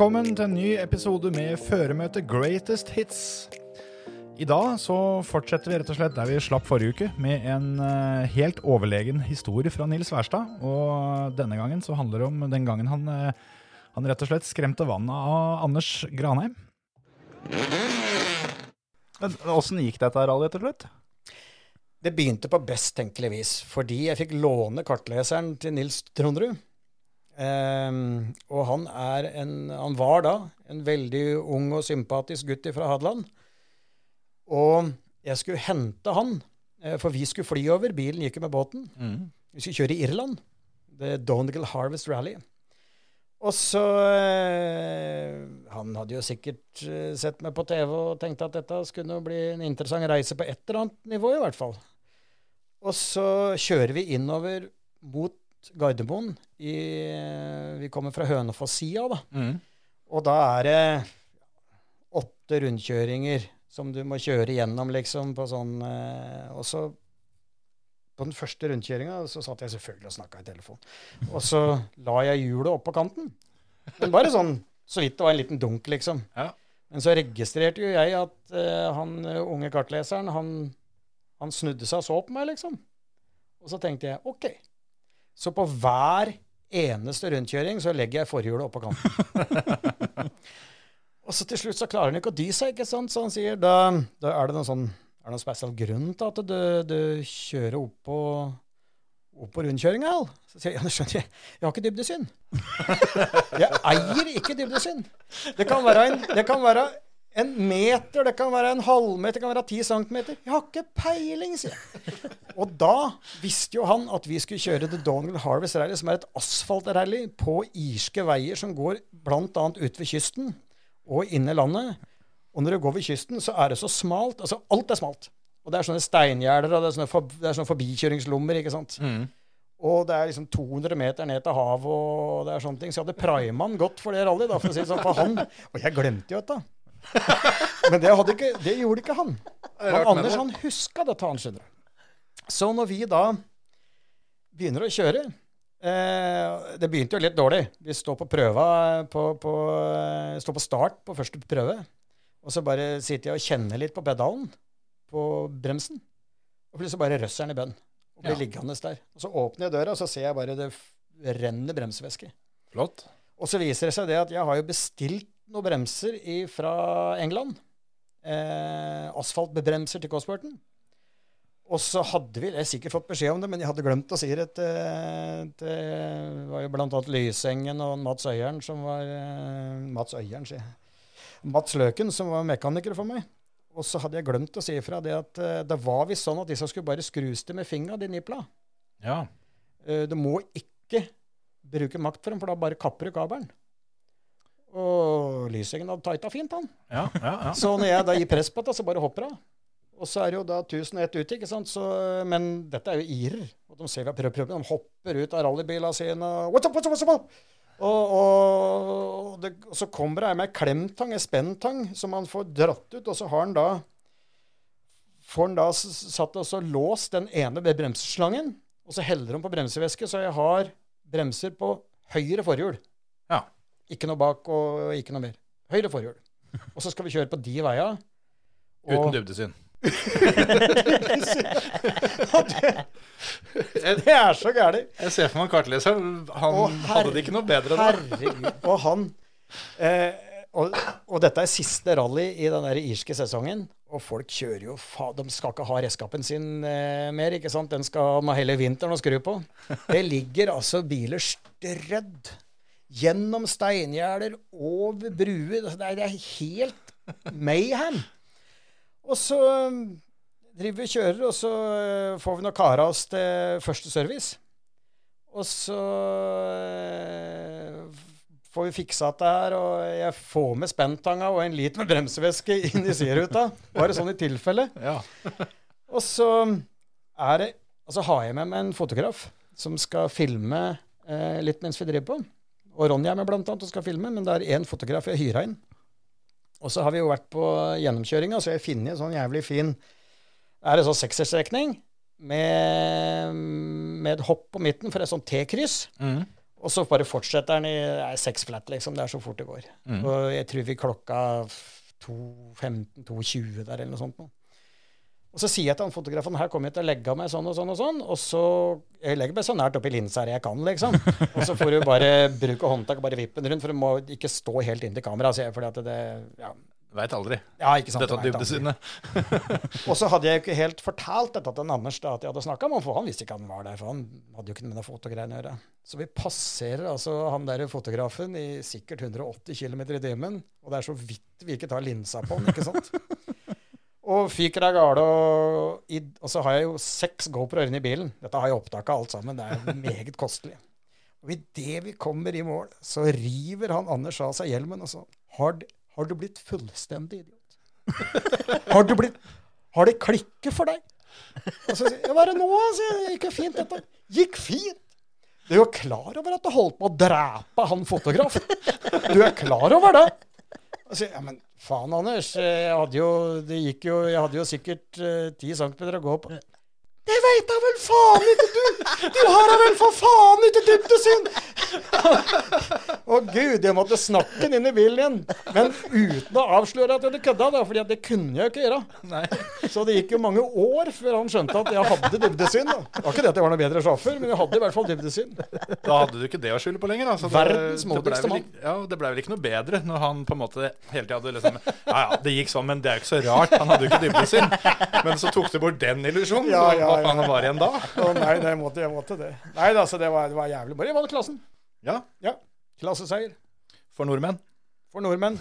Velkommen til en ny episode med Føremøte Greatest Hits. I dag så fortsetter vi rett og slett der vi slapp forrige uke, med en eh, helt overlegen historie fra Nils Wærstad. Og denne gangen så handler det om den gangen han, eh, han rett og slett skremte vannet av Anders Granheim. Åssen gikk dette rallyet til slutt? Det begynte på best tenkelig vis, fordi jeg fikk låne kartleseren til Nils Trondrud. Ehm, og han, er en, han var da en veldig ung og sympatisk gutt fra Hadeland. Og jeg skulle hente han, eh, for vi skulle fly over. Bilen gikk jo med båten. Vi skulle kjøre i Irland. The Donegal Harvest Rally. Og så eh, Han hadde jo sikkert eh, sett meg på TV og tenkte at dette skulle bli en interessant reise på et eller annet nivå, i hvert fall. Og så kjører vi innover mot Gardermoen. I, vi kommer fra Hønefoss-sida, da. Og da er det åtte rundkjøringer som du må kjøre gjennom, liksom, på sånn eh, Og så på den første rundkjøringa så satt jeg selvfølgelig og snakka i telefon. Og så la jeg hjulet opp på kanten. Men bare sånn så vidt det var en liten dunk, liksom. Ja. Men så registrerte jo jeg at uh, han eh, unge kartleseren, han, han snudde seg og så på meg, liksom. Og så tenkte jeg OK. Så på hver eneste rundkjøring så legger jeg forhjulet oppå kanten. og så til slutt så klarer han ikke å dy seg, ikke sant? Så han sier da, da er det noen sånn er det noen spesiell grunn til at du, du kjører opp på, opp på rundkjøringa? Så sier jeg ja, det skjønner jeg. Jeg har ikke dybdesyn. jeg eier ikke dybdesyn. Det kan være en, det kan være en meter, det kan være en halvmeter, det kan være ti centimeter. Jeg har ikke peiling, sier jeg. Og da visste jo han at vi skulle kjøre The Donegal Harvest Rally, som er et asfaltrally på irske veier som går bl.a. ut ved kysten og inn i landet. Og når du går ved kysten, så er det så smalt. Altså, alt er smalt. Og det er sånne steingjerder, og det er sånne, for, det er sånne forbikjøringslommer, ikke sant. Og det er liksom 200 meter ned til havet, og det er sånne ting. Så jeg hadde prima han godt for det rallyet, for å si det sånn. For han Og jeg glemte jo dette. Men det, ikke, det gjorde ikke han. Men Anders han huska dette, han skjønner. Så når vi da begynner å kjøre eh, Det begynte jo litt dårlig. Vi står på prøva på, på, eh, står på start på første prøve. Og så bare sitter jeg og kjenner litt på pedalen på bremsen. Og plutselig bare røsser den i bønn. Og blir liggende der. Og så åpner jeg døra, og så ser jeg bare det renner bremsevæske. Flott. Og så viser det seg det at jeg har jo bestilt noen bremser fra England. Eh, asfaltbremser til Cosworthen. Og så hadde vi jeg sikkert fått beskjed om det, men jeg hadde glemt å si det til, Det var jo annet Lysengen og Mats Øyeren som var eh, Mats Øyeren, sier jeg. Mats Løken, som var mekaniker for meg. Og så hadde jeg glemt å si ifra det at eh, det var visst sånn at disse skulle bare skrus til med fingra, de nipla. Ja. Eh, Du må ikke bruke makt for dem, for da bare kapper du kabelen. Og Lysengen hadde tighta fint, han. Ja, ja, ja. Så når jeg da gir press på det, så bare hopper hun. Og så er det jo da 1001 ute, ikke sant. Så, men dette er jo irer. Og de ser vi har prøvd, prøvd, de hopper ut av rallybilene sine. What's up, what's up, what's up? Og, og, det, og så kommer det ei med klemtang, ei spenntang, som han får dratt ut, og så har han da får han da satt og så låst den ene ved bremseslangen, og så heller han på bremsevæske, så jeg har bremser på høyre forhjul. Ikke noe bak og ikke noe mer. Høyre forhjul. Og så skal vi kjøre på de veia. Uten dybdesyn. Det er så gærent. Jeg ser for meg kartleseren. Han Å, hadde det ikke noe bedre. Herregud. Og han eh, og, og dette er siste rally i den der irske sesongen. Og folk kjører jo fa De skal ikke ha redskapen sin eh, mer, ikke sant? Den skal ha hele vinteren å skru på. Det ligger altså biler strødd gjennom steingjerder, over bruer. Altså, Det er, det er helt mayhem. Og så um, driver vi og kjører, og så uh, får vi nå kara oss til første service. Og så eh, får vi fiksa dette her, og jeg får med spenntanga og en liten med bremsevæske inn i sideruta. Bare sånn i tilfelle. Ja. Og så er det altså har jeg med meg en fotograf som skal filme eh, litt mens vi driver på. Og Ronny er med blant annet og skal filme, men det er én fotograf jeg hyra inn. Og så har vi jo vært på gjennomkjøringa, så jeg har funnet en sånn jævlig fin Er det sånn sekserstrekning med, med et hopp på midten for et sånt T-kryss. Mm. Og så bare fortsetter den i seks flat, liksom. Det er så fort det går. Mm. Og jeg tror vi klokka 2.15-2.20 der, eller noe sånt. Nå. Og så sier jeg til han fotografen her kommer jeg til å legge meg sånn og sånn og sånn. Og så Jeg legger meg så nært oppi linsa jeg kan, liksom. Og så får du bare bruke håndtak og bare vippe den rundt, for du må ikke stå helt inntil kameraet. fordi at det ja, Veit aldri. ja, ikke sant. Dette dybdesynet. Og så hadde jeg jo ikke helt fortalt dette til Anders da, at jeg hadde snakka med ham, for han visste ikke han var der. For han hadde jo ikke med noe fotogreiene å gjøre. Så vi passerer altså han der fotografen i sikkert 180 km i timen, og det er så vidt vi ikke tar linsa på han, ikke sant. Og fyker av gårde, og, og så har jeg jo seks GoPro-er inne i bilen. Dette har jeg opptak av alt sammen. Det er meget kostelig. Og idet vi kommer i mål, så river han Anders av seg hjelmen og så har, har du blitt fullstendig idiot? Har du blitt Har det klikket for deg? Og så sier jeg, hva er det nå? sier jeg. Gikk jo fint, dette. Gikk fint. Du er jo klar over at du holdt på å drepe han fotografen? Du er klar over det? Og så sier ja, men faen, Anders. Jeg hadde jo, det gikk jo, jeg hadde jo sikkert ti ti centimeter å gå på. Det veit da vel faen ikke du! Du har da vel for faen ikke dybdesyn! Å gud, jeg måtte snakke den inn i bilen igjen. Men uten å avsløre at jeg hadde kødda, da, fordi det kunne jeg ikke gjøre. Nei. Så det gikk jo mange år før han skjønte at jeg hadde dybdesyn. Da. Det var ikke det at jeg var noe bedre sjåfør, men jeg hadde i hvert fall dybdesyn. Da hadde du ikke det å skylde på lenger. Altså, Verdens modigste mann. Ja, det ble vel ikke noe bedre når han på en måte hele tida hadde liksom Ja, ja, det gikk sånn, men det er jo ikke så rart. Han hadde jo ikke dybdesyn. Men så tok du bort den illusjonen. Ja, ja, Hva ja. faen var igjen da? oh, nei, nei, jeg måtte, jeg måtte det. Nei da, så det var, det var jævlig. bra jeg vant klassen. Ja, Ja. Klasseseier. for nordmenn. For nordmenn.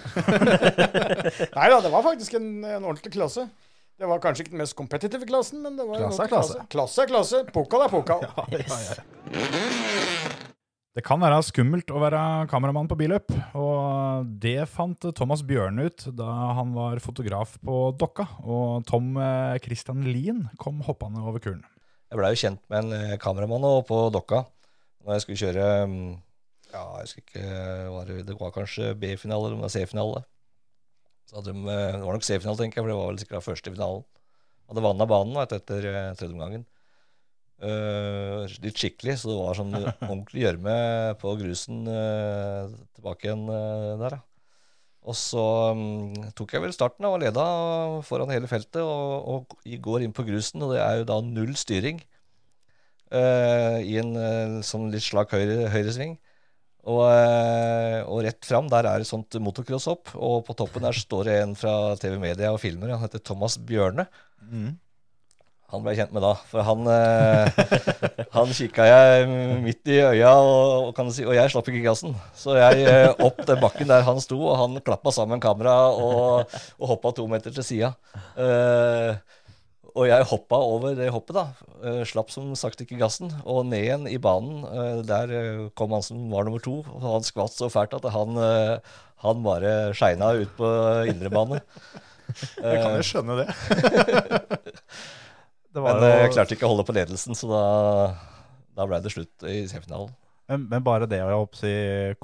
Nei da, det var faktisk en, en ordentlig klasse. Det var kanskje ikke den mest kompetitive klassen, men det var Klasse er klasse. Klasse er klasse. Pokal er pokal. Det kan være skummelt å være kameramann på billøp, og det fant Thomas Bjørn ut da han var fotograf på Dokka, og Tom eh, Christian Lien kom hoppende over kuren. Jeg blei jo kjent med en eh, kameramann på Dokka når jeg skulle kjøre mm, Ja, jeg husker ikke det, det var kanskje B-finale eller om det var C-finale. De, eh, Det var nok C-finale, tenker jeg, for det var vel sikkert første finalen. Hadde vanna banen etter eh, tredje omgangen. Eh, litt skikkelig, så det var sånn ordentlig gjørme på grusen uh, tilbake igjen uh, der. Ja. Og så um, tok jeg vel starten da, og leda foran hele feltet, og, og går inn på grusen, og det er jo da null styring i en sånn litt slak høyre, høyresving. Og, og rett fram der er et sånt motocross-hopp, og på toppen der står det en fra TV Media og filmer. Han heter Thomas Bjørne. Han ble jeg kjent med da, for han, eh, han kikka jeg midt i øya, og, og, kan si, og jeg slapp ikke gassen. Så jeg eh, opp den bakken der han sto, og han klappa sammen kamera og, og hoppa to meter til sida. Eh, og jeg hoppa over det hoppet, da. Eh, slapp som sagt ikke gassen. Og ned igjen i banen. Eh, der kom han som var nummer to, og han skvatt så fælt at han, han bare skeina ut på indrebane. Jeg kan jo skjønne det. Men eh, jeg jo, klarte ikke å holde på ledelsen, så da, da ble det slutt i semifinalen. men, men bare det å jeg si,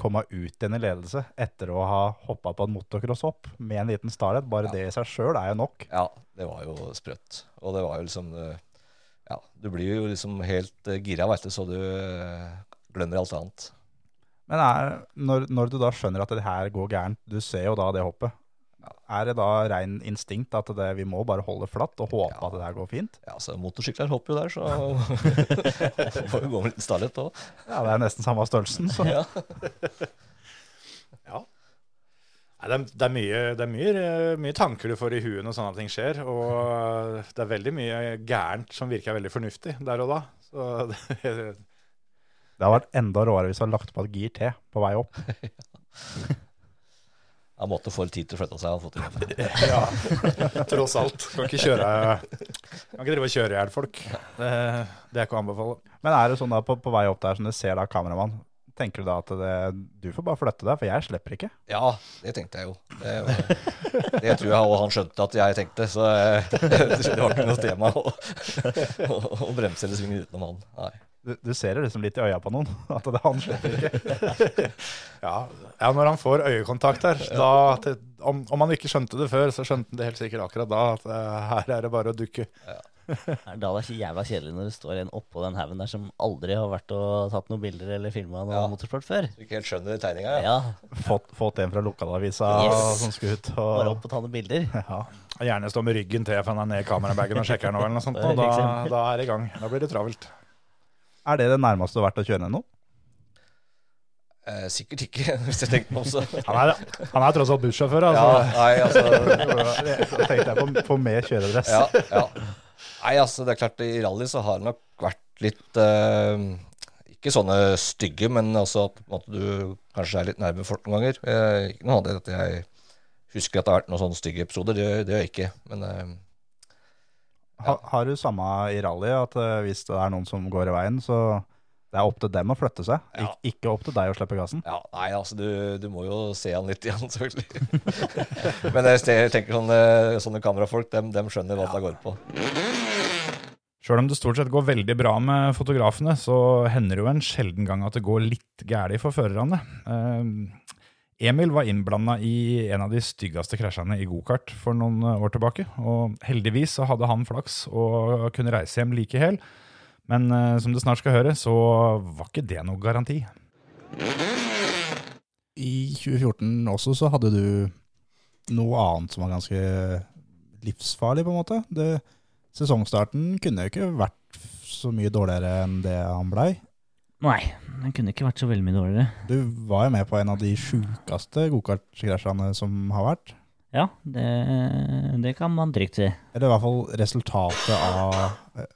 komme ut igjen i ledelse etter å ha hoppa på en motocross-hopp med en liten Starlet, bare Ja. det i seg sjøl er jo nok. Ja, det var jo sprøtt. Og det var jo liksom eh, Ja, du blir jo liksom helt eh, gira, vet du, så du glemmer alt annet. Men er, når, når du da skjønner at det her går gærent, du ser jo da det hoppet, er det da rein instinkt at det, vi må bare holde flatt og håpe Ja. at det der går fint? Ja, så motorsykler hopper jo der, så får jo gå med litt stallhet òg. Ja, det er nesten samme størrelsen, så. Ja. Ja. Nei, det, er, det er, mye, det er mye, mye tanker du får i huet når sånne ting skjer. Og det er veldig mye gærent som virker veldig fornuftig der og da. Så det, det har vært enda råere hvis du hadde lagt på et gir til på vei opp. Han måtte få tid til å flytte seg. Han fotografen. Ja, tross alt. Kan ikke kjøre Kan ikke drive og kjøre i hjel folk. Det, det er ikke å anbefale. Men er det sånn da på, på vei opp der som du ser da kameramann, tenker du da at det, du får bare flytte deg, for jeg slipper ikke? Ja, det tenkte jeg jo. Det, det tror jeg òg han skjønte at jeg tenkte, så det var ikke noe tema å, å, å bremse eller svinge utenom han. Nei. Du, du ser det liksom litt i øya på noen, at det han slipper ikke. Ja, ja når han får øyekontakt her, da, til, om, om han ikke skjønte det før, så skjønte han det helt sikkert akkurat da. At eh, her er det bare å dukke. Da er det ikke så jævla kjedelig når det står en oppå den haugen der som aldri har vært og tatt noen bilder eller filma noe Ja. motorsport før. Du ikke helt skjønner tegninga, ja. Ja, Fått, fått en fra lokalavisa Yes. som skulle ut. bare opp og ta noen bilder. ja. Og Gjerne stå med ryggen til for han er ned i kamerabagen og sjekker noe eller noe sånt. Og da, da er det i gang. Da blir det travelt. Er det det nærmeste du har vært å kjøre noen? Eh, sikkert ikke, hvis jeg tenker meg om så. Han er, han er tross alt bussjåfør, Ja, altså. nei, altså Da tenkte jeg på, på med kjøredress. ja, ja. Nei, altså, det er klart, i rally så har det nok vært litt eh, Ikke sånne stygge, men altså at på en måte, du kanskje er litt nærme folk noen ganger. Eh, ikke noe annet enn at jeg husker at det har vært noen sånne stygge episoder. Det, det gjør jeg ikke. Men eh, Ha, har du samme i rally, at eh, hvis det er noen som går i veien, så det er opp til dem å flytte seg, Ja. Ik ikke opp til deg å slippe gassen? ja, nei, altså, du, du må jo se han litt igjen, selvfølgelig. men jeg tenker sånne, sånne kamerafolk, dem, dem skjønner hva det går på. Sjøl om det stort sett går veldig bra med fotografene, så hender det jo en sjelden gang at det går litt gærent for førerne. Eh, Emil var innblanda i en av de styggeste krasjene i gokart for noen år tilbake. Og heldigvis så hadde han flaks og kunne reise hjem like hel. Men eh, som du snart skal høre, så var ikke det noe garanti. I 2014 også så hadde du noe annet som var ganske livsfarlig, på en måte. Det, sesongstarten kunne jo ikke vært så mye dårligere enn det han blei. Nei, den kunne ikke vært så veldig mye dårligere. Du var jo med på en av de sjukeste gokartkrasjene som har vært. Ja, det, det kan man trygt si. Eller i hvert fall resultatet av eh,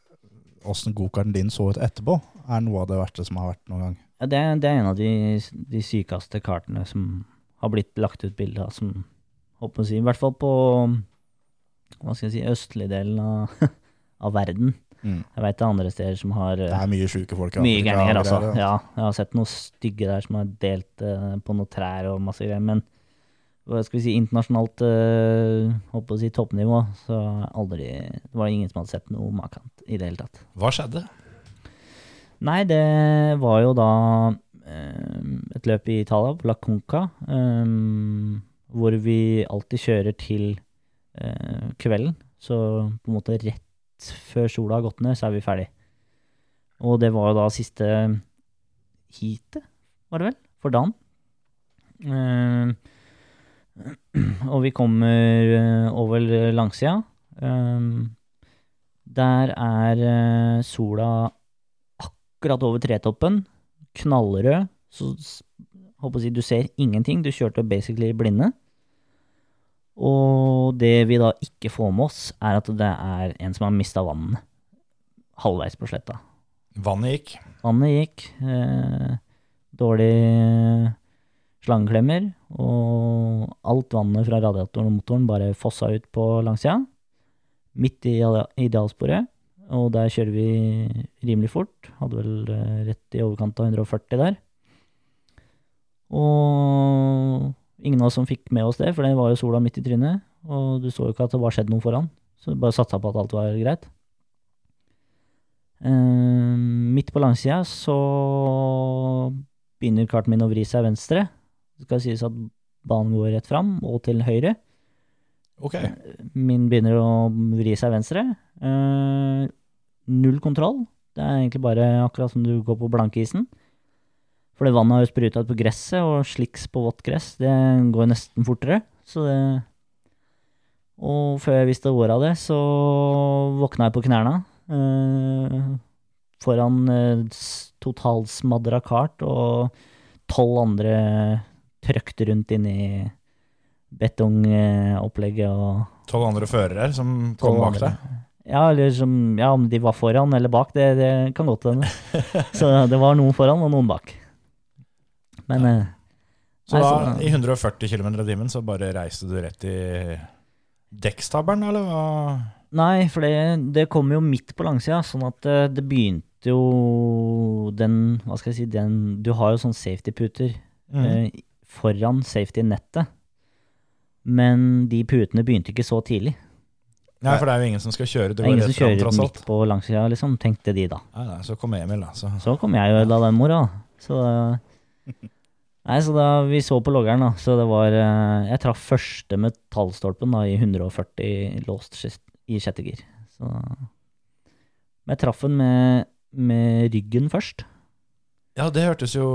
åssen gokarten din så ut etterpå, er noe av det verste som har vært noen gang. Ja, det, det er en av de, de sykeste kartene som har blitt lagt ut bilde av, som håper å si, i hvert fall på hva skal jeg si, østlige delen av, av verden. Mm. Jeg veit det er andre steder som har Det eh, er mye sjuke folk. mye Afrika gærninger, altså. greier, Ja, jeg har sett noen stygge der som har delt uh, på noen trær og masse greier. Men hva skal vi si, internasjonalt uh, håper å si toppnivå, så aldri Det var ingen som hadde sett noe makant i det hele tatt. Hva skjedde? Nei, det var jo da eh, et løp i Italia, på La Conca, um, hvor vi alltid kjører til uh, kvelden. Så på en måte rett før sola har gått ned, så er vi ferdig. Og det var jo da siste heatet, var det vel, for dagen. Uh, og vi kommer eh, over langsida. Eh, der er eh, sola akkurat over tretoppen, knallrød, så håper å si du ser ingenting, du kjørte basically blinde. Og det vi da ikke får med oss, er at det er en som har mista vannet halvveis på sletta. Vannet gikk. Vannet gikk, eh, dårlig slangeklemmer, og alt vannet fra radiatoren og motoren bare fossa ut på langsida, midt i idealsporet. Og der kjører vi rimelig fort. Hadde vel eh, rett i overkant av 140 der. Og ingen av oss som fikk med oss det, for det var jo sola midt i trynet. Og du så jo ikke at det var skjedd noe foran, så du bare satsa på at alt var greit. Eh, midt på langsida så begynner karten min å vri seg venstre. Det skal sies at banen går rett fram og til høyre. Ok. Min begynner å vri seg venstre. Uh, null kontroll. Det er egentlig bare akkurat som du går på blankisen. For det vannet har jo spruta ut på gresset, og sliks på vått gress, det går nesten fortere. Så det Og før jeg visste ordet av det, så våkna jeg på knærne. eh, foran eh, totalsmadra kart, og tolv andre trøkte rundt inn i betongopplegget og Tolv andre førere som kom bak deg. Ja, eller som, ja, om de var foran eller bak, det, det kan godt hende. Så det var noen foran og noen bak. Men ja. Så Nei, da, så- i 140 km i timen, så bare reiste du rett i dekkstabelen, eller hva? Nei, for det, det kom jo midt på langsida, sånn at eh, det begynte jo den Hva skal jeg si den, Du har jo sånn safety-puter Mm. eh, foran safety-nettet. Men de putene begynte ikke så tidlig. Nei, for det er jo ingen som skal kjøre. Det, Det er ingen som kjører frem, midt på langsida, liksom, tenkte de da. Nei, nei, så kom Emil, da. Så. Så kom jeg jo da den mora. Så Nei, så da vi så på loggeren, da, så det var eh, Jeg traff første metallstolpen da i 140 låst i sjette gir. Så Men jeg traff den med, med ryggen først. Ja, det hørtes jo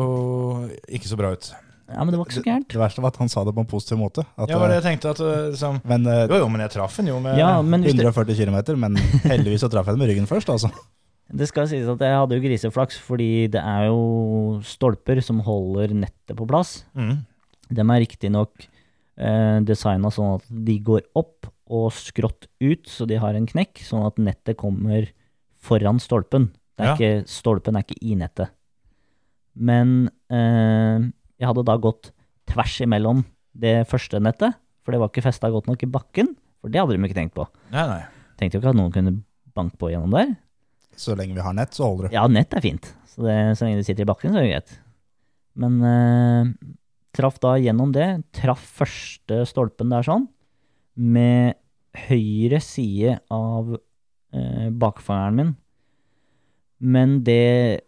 ikke så bra ut. Ja, men det var ikke så gærent. Det verste var at han sa det på en positiv måte. At, Ja, var det eh, jeg tenkte at uh, liksom, men eh, Jo, jo, men jeg traff den jo med Ja, men hvis du, 140 km, men heldigvis så traff jeg den med ryggen først, altså. Det skal sies at jeg hadde jo griseflaks, fordi det er jo stolper som holder nettet på plass. mm. De er riktignok eh, designa sånn at de går opp og skrått ut, så de har en knekk, sånn at nettet kommer foran stolpen. Det er Ja. ikke, stolpen er ikke i nettet. Men eh, jeg hadde da gått tvers imellom det første nettet, for det var ikke festa godt nok i bakken. For det hadde de ikke tenkt på. Nei, nei. Tenkte jo ikke at noen kunne banke på gjennom der. Så lenge vi har nett, så holder det. Ja, nett er fint. Så, det, så lenge du sitter i bakken, så er det greit. Men eh, traff da gjennom det. Traff første stolpen der sånn, med høyre side av eh, bakfangeren min. Men det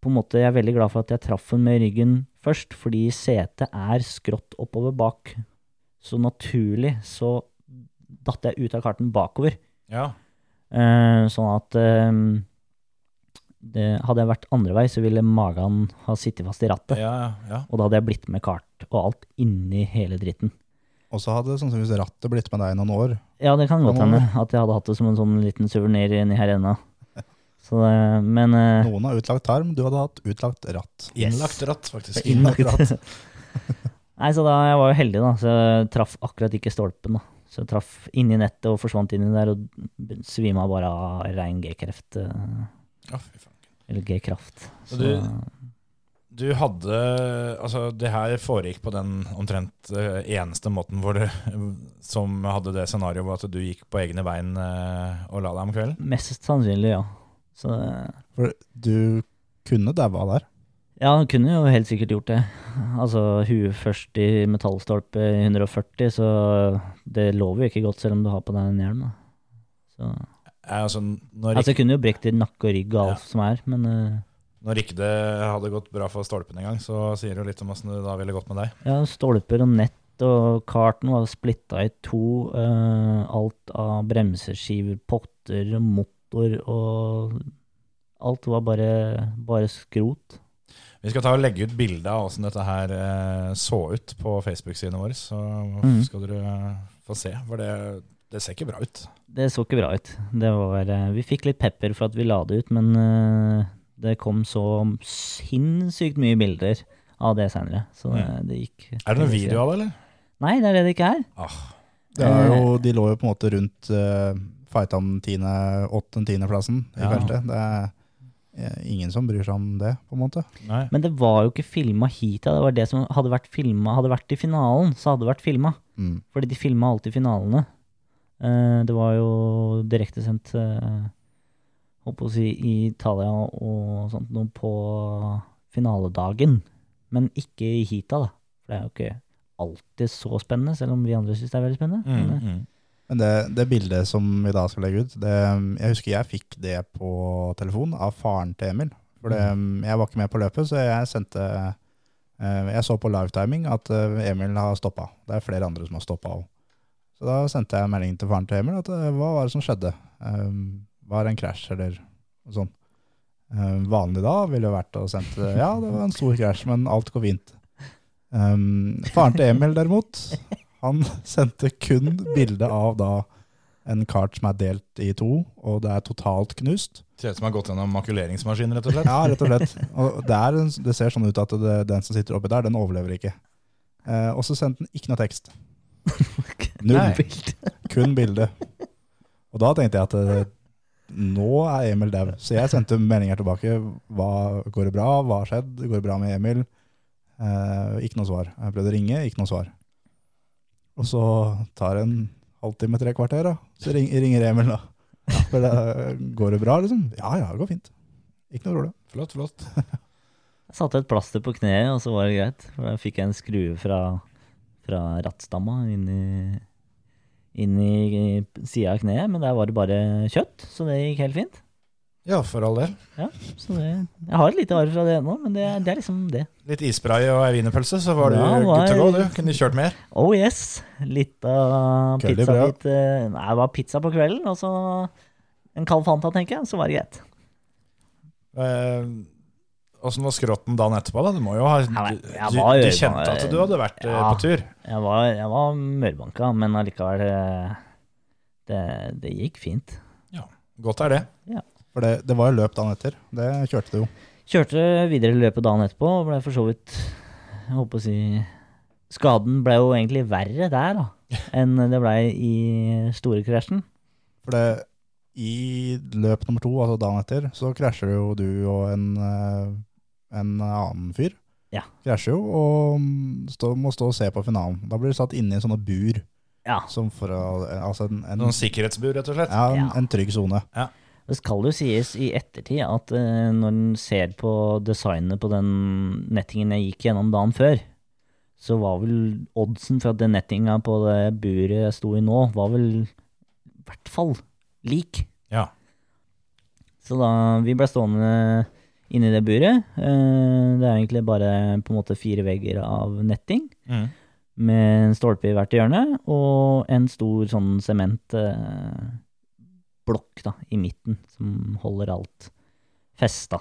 på en måte, Jeg er veldig glad for at jeg traff den med ryggen først, fordi setet er skrått oppover bak. Så naturlig så datt jeg ut av karten bakover. Ja. Eh, sånn at eh, det, Hadde jeg vært andre vei, så ville magen ha sittet fast i rattet. Ja, ja, ja. Og da hadde jeg blitt med kart og alt inni hele dritten. Og så hadde sannsynligvis rattet blitt med deg i noen år. Ja, det kan godt hende at jeg hadde hatt det som en sånn liten suvenir inni her ennå. Men eh, Noen har utlagt tarm, du hadde hatt utlagt ratt. Yes. Innlagt ratt, faktisk. innlagt Nei, så da jeg var jo heldig, da. Så jeg traff akkurat ikke stolpen, da. Så jeg traff inni nettet og forsvant inni der og svima bare av rein G-kreft. eh, Ja, fy faen. Eller G-kraft. Så du- Du hadde Altså, det her foregikk på den omtrent eh, eneste måten hvor du som hadde det scenarioet hvor at du gikk på egne bein eh, og la deg om kvelden? mest sannsynlig, ja. Så eh, For du kunne daua der. Ja, han kunne jo helt sikkert gjort det. Altså, huet først i metallstolpe i 140, så det lover jo ikke godt selv om du har på deg en hjelm. Da. Så, Altså, når, altså, kunne jo brekt i nakke og rygg og alt Ja. som er, men uh, når ikke det hadde gått bra for stolpen engang, så sier det jo litt om åssen det da ville gått med deg. ja, stolper og nett og karten var splitta i to. Uh, alt av bremseskiver, potter og motor og Alt var bare, bare skrot. Vi skal ta og legge ut bilde av åssen dette her eh, så ut på Facebook-siden vår, så Mhm. skal dere få se. For det, det ser ikke bra ut. Det så ikke bra ut. Det var, eh, vi fikk litt pepper for at vi la det ut, men eh, det kom så sinnssykt mye bilder av det senere. Så det, det gikk Er det noen video av det, eller? Nei, det er det det ikke er. Ah, Det er jo, de lå jo på en måte rundt uh, fightan 8.-10.-plassen i Ja. feltet. Det er eh, ingen som bryr seg om det, på en måte. nei. Men det var jo ikke filma hit. ja. Det var det som hadde vært filma Hadde vært i finalen, så hadde det vært filma. Mm. Fordi de filma alltid finalene. Eh, det var jo direktesendt uh, Holdt på å si i Italia og sånt noe på finaledagen. Men ikke i heata, da. For det er jo ikke alltid så spennende, selv om vi andre syns det er veldig spennende. Mm, eh, mm. Men det, det bildet som vi da skal legge ut, det, jeg husker jeg fikk det på telefon av faren til Emil. For det, jeg var ikke med på løpet, så jeg sendte eh, Jeg så på livetiming at eh, Emil har stoppa. Det er flere andre som har stoppa òg. Så da sendte jeg melding til faren til Emil at eh, hva var det som skjedde? Var det en krasj, eller noe sånt? Vanlig da ville vært å sende ja, det var en stor krasj, men alt går fint. Faren til Emil derimot, han sendte kun bilde av da en kart som er delt i to, og det er totalt knust. Ser ut som har gått gjennom makuleringsmaskin, rett og slett. Ja, rett og slett. Og det, er, det ser sånn ut at det, den som sitter oppi der, den overlever ikke. Eh, og så sendte den ikke noe tekst. Null. Bilde. Kun bilde. Og da tenkte jeg at eh, nå er Emil dau. Så jeg sendte meldinger tilbake. Hva, går det bra? Hva har skjedd? Går det bra med Emil? Eh, ikke noe svar. Jeg prøvde å ringe, ikke noe svar. Og så tar det en halvtime, tre kvarter, da. Så ring, ringer Emil, da. For det, går det bra, liksom? Ja, ja, det går fint. Ikke noe problem. Flott, flott. Jeg satte et plaster på kneet, og så var det greit. For da fikk jeg en skrue fra, fra rattstamma inn i, inn i sida av kneet, men der var det bare kjøtt, så det gikk helt fint. Ja, for all del. Ja, så det, jeg har et lite arr fra det ennå, men det, det er liksom det. Litt isspray og ei wienerpølse, så var du Ja, good to go, du. Kunne kjørt mer. Oh yes! Litt av pizza. bra. pizzabit eh, Nei, det var pizza på kvelden, og så en kald Fanta, tenker jeg, så var det greit. Eh, Åssen var skrotten dagen etterpå? da? Du må jo ha var- Du, du, du kjente at du hadde vært eh, Ja. på tur? Jeg var, jeg var mørbanka, men allikevel eh, det, det gikk fint. Ja, Godt er det. For det, det var jo løp dagen etter. Det kjørte du jo. Kjørte videre løpet dagen etterpå, og ble for så vidt Jeg håper å si Skaden ble jo egentlig verre der, da, enn det ble i storekrasjen. For det, i løp nummer to, altså dagen etter, så krasjer jo du og en, eh, en annen fyr. Ja. Krasjer jo, og stå, må stå og se på finalen. Da blir du satt inne i en sånne bur, Ja. som for å, altså en, en, Noen sikkerhetsbur, rett og slett. ja, en, en trygg zone. Det skal jo sies i ettertid at eh, når en ser på designet på den nettingen jeg gikk gjennom dagen før, så var vel oddsen for at den nettinga på det buret jeg sto i nå, var vel i hvert fall lik. Ja. Så da vi ble stående inni det buret, eh, det er egentlig bare på en måte fire vegger av netting, Mm. med en stolpe i hvert hjørne, og en stor sånn sementblokk da, i midten, som holder alt festa.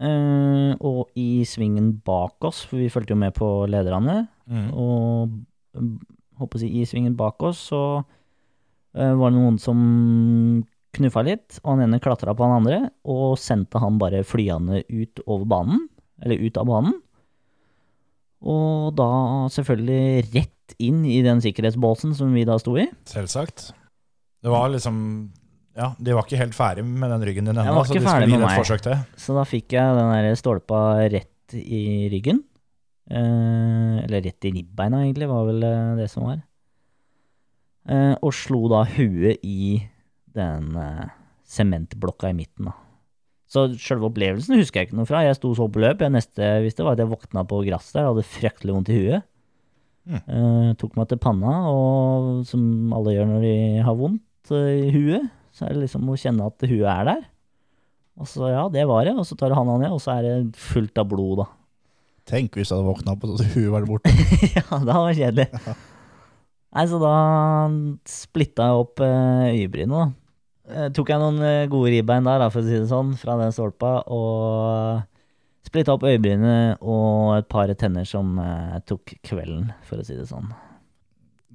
Uh, og i svingen bak oss, for vi fulgte jo med på lederne, Mm. og mm, håper å si, i svingen bak oss så uh, var det noen som knuffa litt, og han ene klatra på han andre, og sendte han bare flyende ut over banen, eller ut av banen. Og da selvfølgelig rett inn i den sikkerhetsbåsen som vi da sto i. Selvsagt. Det var liksom Ja, de var ikke helt ferdig med den ryggen din ennå, så. Så da fikk jeg den der stolpa rett i ryggen. Eh, eller rett i ribbeina, egentlig, var vel eh, det som var. Eh, og slo da huet i den eh, i midten, da. Så sjølve opplevelsen husker jeg ikke noe fra. Jeg sto så på løp. Jeg neste visste, var at jeg våkna på gress der, hadde fryktelig vondt i huet. Mm. Eh, tok meg til panna, og som alle gjør når de har vondt eh, i huet, så er det liksom å kjenne at huet er der. Og så ja, det var det, og så tar du handa ned, og så er det fullt av blod, da. Tenk hvis du hadde våkna opp og så huet var borte. ja, det var kjedelig. Nei, så da splitta jeg opp eh, øyebrynet, da. Eh, tok jeg noen gode ribbein der, da, for å si det sånn, fra den stolpa, og splitta opp øyebrynet og et par tenner som tok kvelden, for å si det sånn.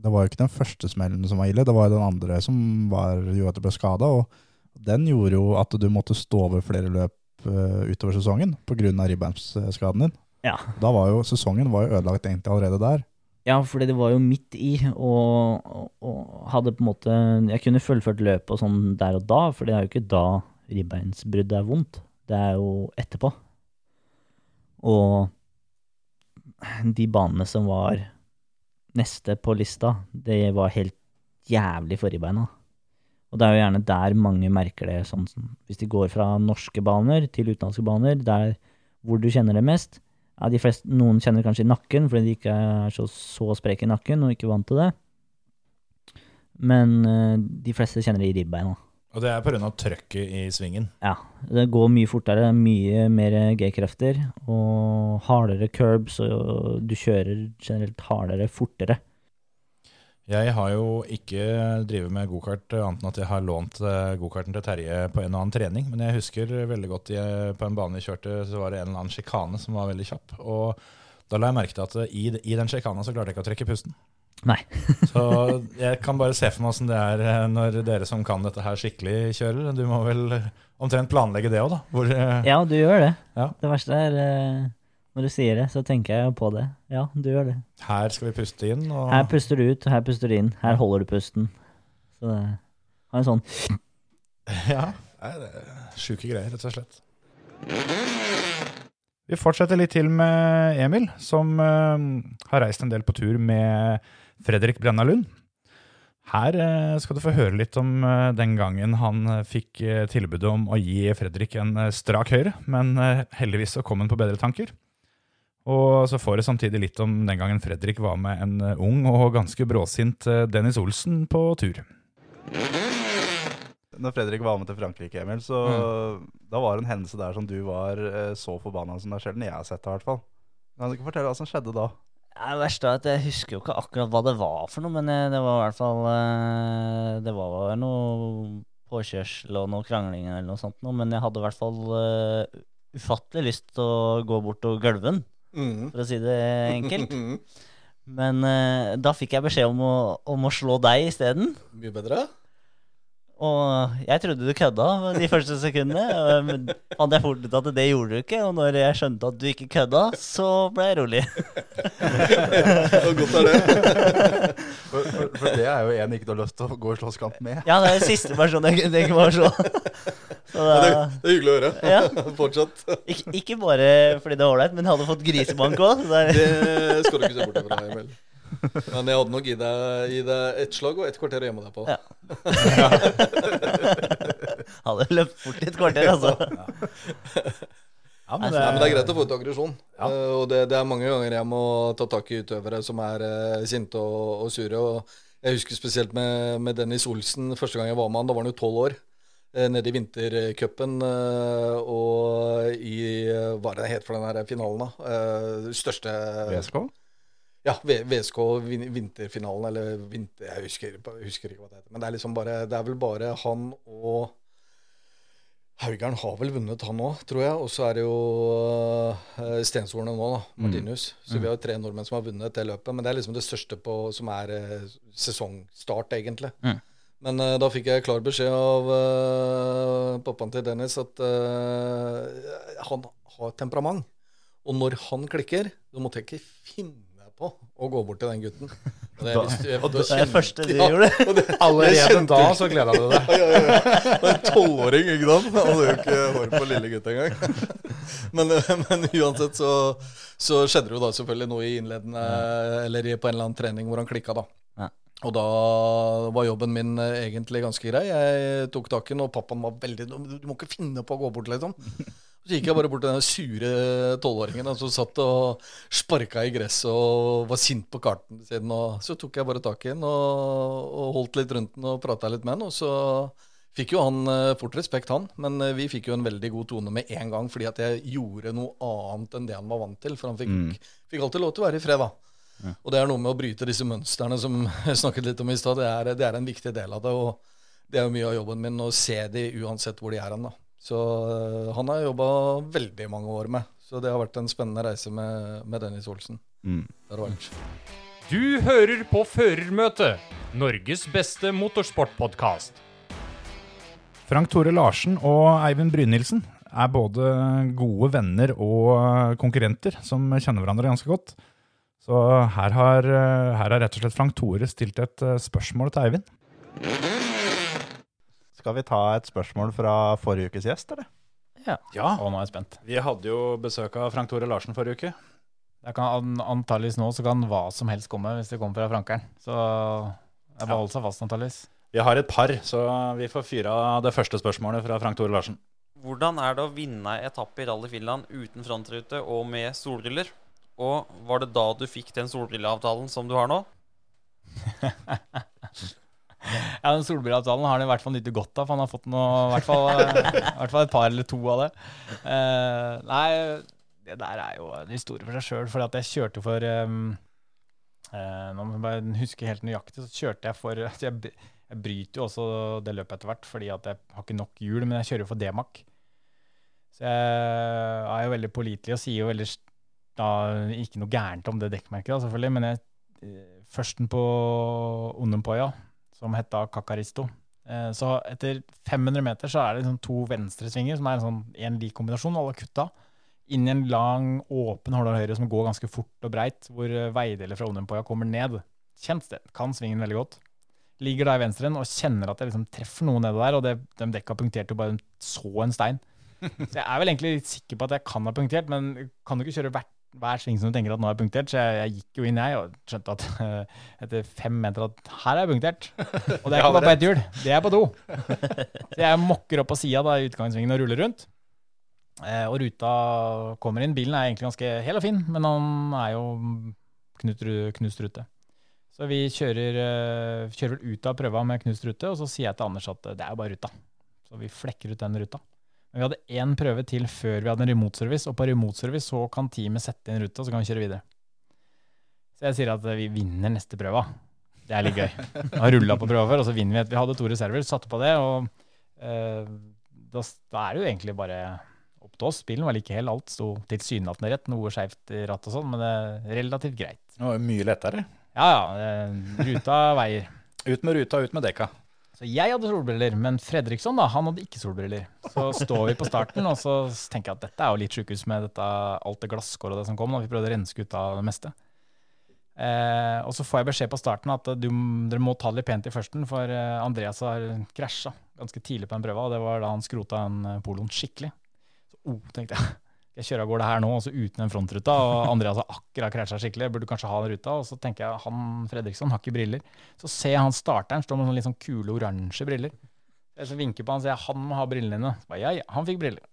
Det var jo ikke den første smellen som var ille, det var jo den andre som var, gjorde at du ble skada. Og den gjorde jo at du måtte stå over flere løp uh, utover sesongen pga. ribbeinsskaden din. Ja. Da var jo sesongen var jo ødelagt egentlig allerede der. Ja, fordi det var jo midt i, og, og, og hadde på en måte Jeg kunne fullført løpet og sånn der og da, for det er jo ikke da ribbeinsbruddet er vondt. Det er jo etterpå. Og de banene som var neste på lista, det var helt jævlig for beina. Og det er jo gjerne der mange merker det, sånn hvis de går fra norske baner til utenlandske baner, der hvor du kjenner det mest. Ja, de fleste, noen kjenner kanskje i nakken fordi de ikke er så, så spreke i nakken og ikke vant til det. Men eh, de fleste kjenner det i ribbeina. Og det er pga. trøkket i svingen. Ja, det går mye fortere, mye mer G-krefter og hardere curbs, og du kjører generelt hardere, fortere. Jeg har jo ikke drevet med gokart annet enn at jeg har lånt eh, gokarten til Terje på en og annen trening. Men jeg husker veldig godt jeg, på en bane vi kjørte, så var det en eller annen sjikane som var veldig kjapp. Og da la jeg merke til at i, i den sjikana så klarte jeg ikke å trekke pusten. Nei. Så jeg kan bare se for meg åssen det er eh, når dere som kan dette her skikkelig, kjører. Du må vel omtrent planlegge det òg, da. Hvor, eh, Ja, du gjør det. Ja. Det verste er eh, når du sier det, så tenker jeg på det. Ja, du gjør det. her skal vi puste inn. Og Her puster du ut, her puster du inn. Her holder du pusten. Så det har en sånn Ja, det er sjuke greier, rett og slett. Vi fortsetter litt til med Emil, som eh, har reist en del på tur med Fredrik Brenna Lund. Her eh, skal du få høre litt om eh, den gangen han eh, fikk tilbudet om å gi Fredrik en strak høyre, men heldigvis så kom han på bedre tanker. Og så får du samtidig litt om den gangen Fredrik var med en ung og ganske bråsint Dennis Olsen på tur. Når Fredrik var med til Frankrike, Emil, så da var det en hendelse der som du var så forbanna som det er sjelden jeg har sett det, i hvert fall. Kan du ikke fortelle hva som skjedde da? Det verste er at jeg husker jo ikke akkurat hva det var for noe, men eh, det var i hvert fall eh, Det var noe påkjørsel og noe krangling eller noe sånt noe, men jeg hadde i hvert fall eh, ufattelig lyst til å gå bort og gølve den, mm. for å si det enkelt. Men eh, da fikk jeg beskjed om å, om å slå deg isteden. Mye bedre? Og jeg trodde du kødda de første sekundene. Men fant jeg fort ut at det gjorde du ikke. Og når jeg skjønte at du ikke kødda, så ble jeg rolig. Så godt er det. For, for, for det er jo en ikke du har lyst til å gå i slåsskamp med. Ja, det er den siste personen jeg kunne tenke meg å slå. Det, er hyggelig å høre. Ja. Fortsatt. ikke, ikke bare fordi det er ålreit, men jeg hadde fått grisebank òg. Det skal du ikke se bort fra, Emil. Men jeg hadde nok gitt deg, gi deg ett slag og ett kvarter å gjemme deg på. Ja. Hadde løpt fort i et kvarter, altså. Ja, men Nei, men Det er greit å få ut aggresjon. Ja. Uh, og det, det er mange ganger jeg må ta tak i utøvere som er uh, sinte og, og sure. og Jeg husker spesielt med, med Dennis Olsen første gang jeg var med han. Da var han jo tolv år. Uh, Nede i vintercupen og i Hva er det det het for den her finalen, da? Eh, Største VSK? Ja, VSK vinterfinalen, eller vinter... Jeg husker, husker ikke hva det heter. Men det er liksom bare Det er vel bare han og Haugern har vel vunnet, han òg, tror jeg. Og så er det jo uh, Stenshornet nå, da. Martinus. Så vi har jo tre nordmenn som har vunnet det løpet. Men det er liksom det største på, som er uh, sesongstart, egentlig. Mm. Men uh, da fikk jeg klar beskjed av uh, pappaen til Dennis at eh, han har temperament. Og når han klikker, så måtte jeg ikke finne på å gå bort til den gutten. Og det, er visst- jeg- da Det er det første du Ja, gjorde. og det- Allerede da så gleda du deg. ja, ja, ja. Det er en tolvåring, ikke sant? Han hadde jo ikke hår på lille gutt engang. Men, men uansett så, så skjedde det jo da selvfølgelig noe i innledende Eller på en eller annen trening hvor han klikka, da. Og da var jobben min eh, egentlig ganske grei. Jeg tok tak i den, og pappaen var veldig Du må ikke finne på å gå bort, liksom. Så gikk jeg bare bort til den sure tolvåringen som satt og sparka i gresset og var sint på karten sin. Og så tok jeg bare tak i den og, og holdt litt rundt den og prata litt med den. Og så fikk jo han eh, fort respekt, han. Men eh, vi fikk jo en veldig god tone med en gang fordi at jeg gjorde noe annet enn det han var vant til. For han fikk, fikk alltid lov til å være i fred, da. Og det er noe med å bryte disse mønstrene som jeg snakket litt om i stad. Det, er- det er en viktig del av det. Og det er jo mye av jobben min å se de uansett hvor de er hen, da. Så øh, han har jeg jobba veldig mange år med. Så det har vært en spennende reise med, med Dennis Olsen. Mm. Det har vært. Du hører på Førermøtet, Norges beste motorsportpodkast. Frank Tore Larsen og Eivind Brynildsen er både gode venner og konkurrenter som kjenner hverandre ganske godt. Så her har, her har rett og slett Frank Tore stilt et eh, spørsmål til Eivind. Skal vi ta et spørsmål fra forrige ukes gjest, eller? Ja, Og nå er jeg spent. vi hadde jo besøk av Frank Tore Larsen forrige uke. Jeg kan antallvis Antageligvis nå så kan hva som helst komme hvis det kommer fra Frankeren. Så det bare holde seg fast, antageligvis. Vi har et par, så vi får fyre av det første spørsmålet fra Frank Tore Larsen. Hvordan er det å vinne etappe i Rally Finland uten frontrute og med solbriller? Og var det da du fikk den solbrilleavtalen som du har nå? Ja, den solbrilleavtalen har han i hvert fall nyttig godt av, for han har fått noe, i hvert fall, eh, i hvert fall et par eller to av det. Uh, nei, det der er jo en historie for seg sjøl, For at jeg kjørte for um, uh, Nå må jeg bare huske helt nøyaktig, så kjørte jeg for altså jeg, jeg bryter jo også det løpet etter hvert, fordi at jeg har ikke nok hjul, men jeg kjører jo for D-Mac. Så jeg er jo veldig pålitelig og sier jo veldig da, ikke noe gærent om det dekkmerket, da, selvfølgelig, men jeg, eh, førsten på Onumpoya, som heta Kakaristo. Eh, Så etter 500 meter så er det liksom to venstresvinger, som er en sånn en lik kombinasjon, alle kutta. Inn i en lang, åpen Hårdal høyre som går ganske fort og breit, hvor eh, veideler fra Onumpoya kommer ned. Kjent sted. Kan svingen veldig godt. Ligger da i venstren og kjenner at jeg liksom treffer noe nede der, og det, de dekka punkterte jo bare så en stein. Så jeg er vel egentlig litt sikker på at jeg kan ha punktert, men kan du ikke kjøre hvert, hver sving som du tenker at nå er punktert? Så jeg, jeg gikk jo inn, jeg, og skjønte at uh, etter fem meter at her er jeg punktert. Og det er ikke bare på ett hjul, det er på to. Så jeg mokker opp på sida i utgangssvingen og ruller rundt. Uh, og ruta kommer inn. Bilen er egentlig ganske hel og fin, men han er jo knut, knust rute. Så vi kjører, uh, kjører ut av prøva med knust rute, og så sier jeg til Anders at det er jo bare ruta. Så vi flekker ut den ruta. Vi hadde én prøve til før vi hadde en remote-service, og på remote-service så kan teamet sette inn ruta, så kan vi kjøre videre. Så jeg sier at vi vinner neste prøva. Det er litt gøy. Vi har rulla på prøva før, og så vinner vi. et- Vi hadde to reserver, satte på det, og eh, da, da er det jo egentlig bare opp til oss. Bilen var like hel, alt sto tilsynelatende rett, noe skeivt i rattet og sånn, men det er relativt greit. Det var mye lettere. Ja ja, eh, ruta veier. Ut med ruta, ut med dekka. Så jeg hadde solbriller, men Fredriksson da, han hadde ikke solbriller. Så står vi på starten, og så tenker jeg at dette er jo litt sjukehus med dette, alt det glasskåret som kom. Da. Vi prøvde å renske ut av det meste. Eh, og så får jeg beskjed på starten at du, dere må ta det litt pent i førsten, for eh, Andreas har krasja ganske tidlig på en prøve, og det var da han skrota en eh, poloen skikkelig. Så oh, tenkte jeg. Jeg kjører av gårde her nå, også uten den frontruta, og Andreas har akkurat krasja skikkelig. Burde kanskje ha den ruta. Og så tenker jeg han Fredriksson har ikke briller. Så ser jeg han starteren står med sånne litt sånn kule oransje briller. Jeg så vinker på han og sier han må ha brillene dine. Så bare, ja, ja, han fikk briller.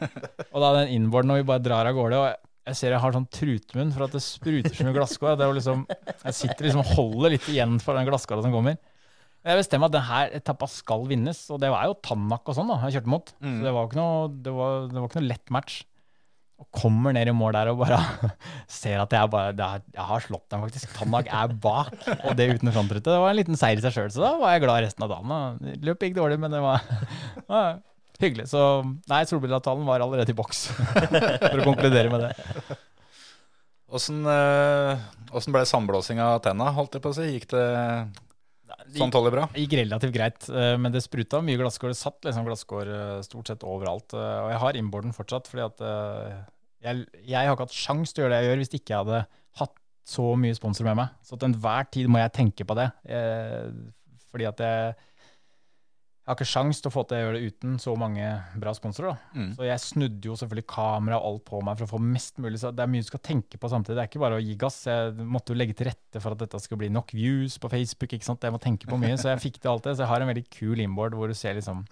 og da den inboarden og vi bare drar av gårde, og jeg- ser jeg har sånn trutmunn for at det spruter så mye glasskår. Det er jo liksom, jeg sitter liksom og holder litt igjen for den glasskåra som kommer. Jeg bestemmer at denne etappa skal vinnes, og det var jo Tanak og sånn da, jeg kjørte mot. Så det var, ikke noe, det, var, det var ikke noe lett match. Og kommer ned i mål der og bare ser at jeg, bare, er, jeg har slått dem faktisk. Tannak er bak, og det uten frontrute. Det var en liten seier i seg sjøl, så da var jeg glad resten av dagen. Det Løpet gikk dårlig, men det var, var hyggelig. Så nei, solbrillavtalen var allerede i boks, for å konkludere med det. Åssen eh, ble sandblåsing av tenna, holdt jeg på å si? Gikk det sånn tåler bra? Det gikk relativt greit, eh, men det spruta mye glasskår. Det satt liksom glasskår eh, stort sett overalt. eh, Og jeg har innborden fortsatt, fordi at jeg, jeg har ikke hatt sjans til å gjøre det jeg gjør hvis ikke jeg hadde hatt så mye sponsor med meg. Så til enhver tid må jeg tenke på det. Fordi at jeg, jeg har ikke sjans til å få til å gjøre det uten så mange bra sponsorer. Mm. Så jeg snudde jo selvfølgelig kamera og alt på meg for å få mest mulig. Så det er mye du skal tenke på samtidig. Det er ikke bare å gi gass. Jeg måtte jo legge til rette for at dette skal bli nok views på Facebook. ikke sant? Jeg må tenke på mye, så jeg fikk til alt det. Så jeg har en veldig kul inboard hvor du ser liksom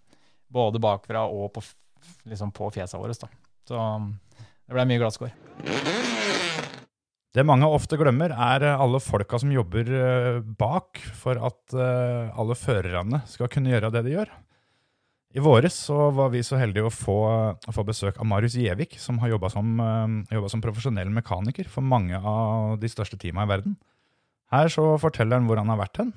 både bakfra og på, liksom på fjesa våre. da. Så det ble mye glasskår. Det mange ofte glemmer, er eh, alle folka som jobber eh, bak for at eh, alle førerne skal kunne gjøre det de gjør. I våres var vi så heldige å få, å få besøk av Marius Gjevik, som har jobba som, som profesjonell mekaniker for mange av de største teama i verden. Her så forteller han hvor han har vært hen,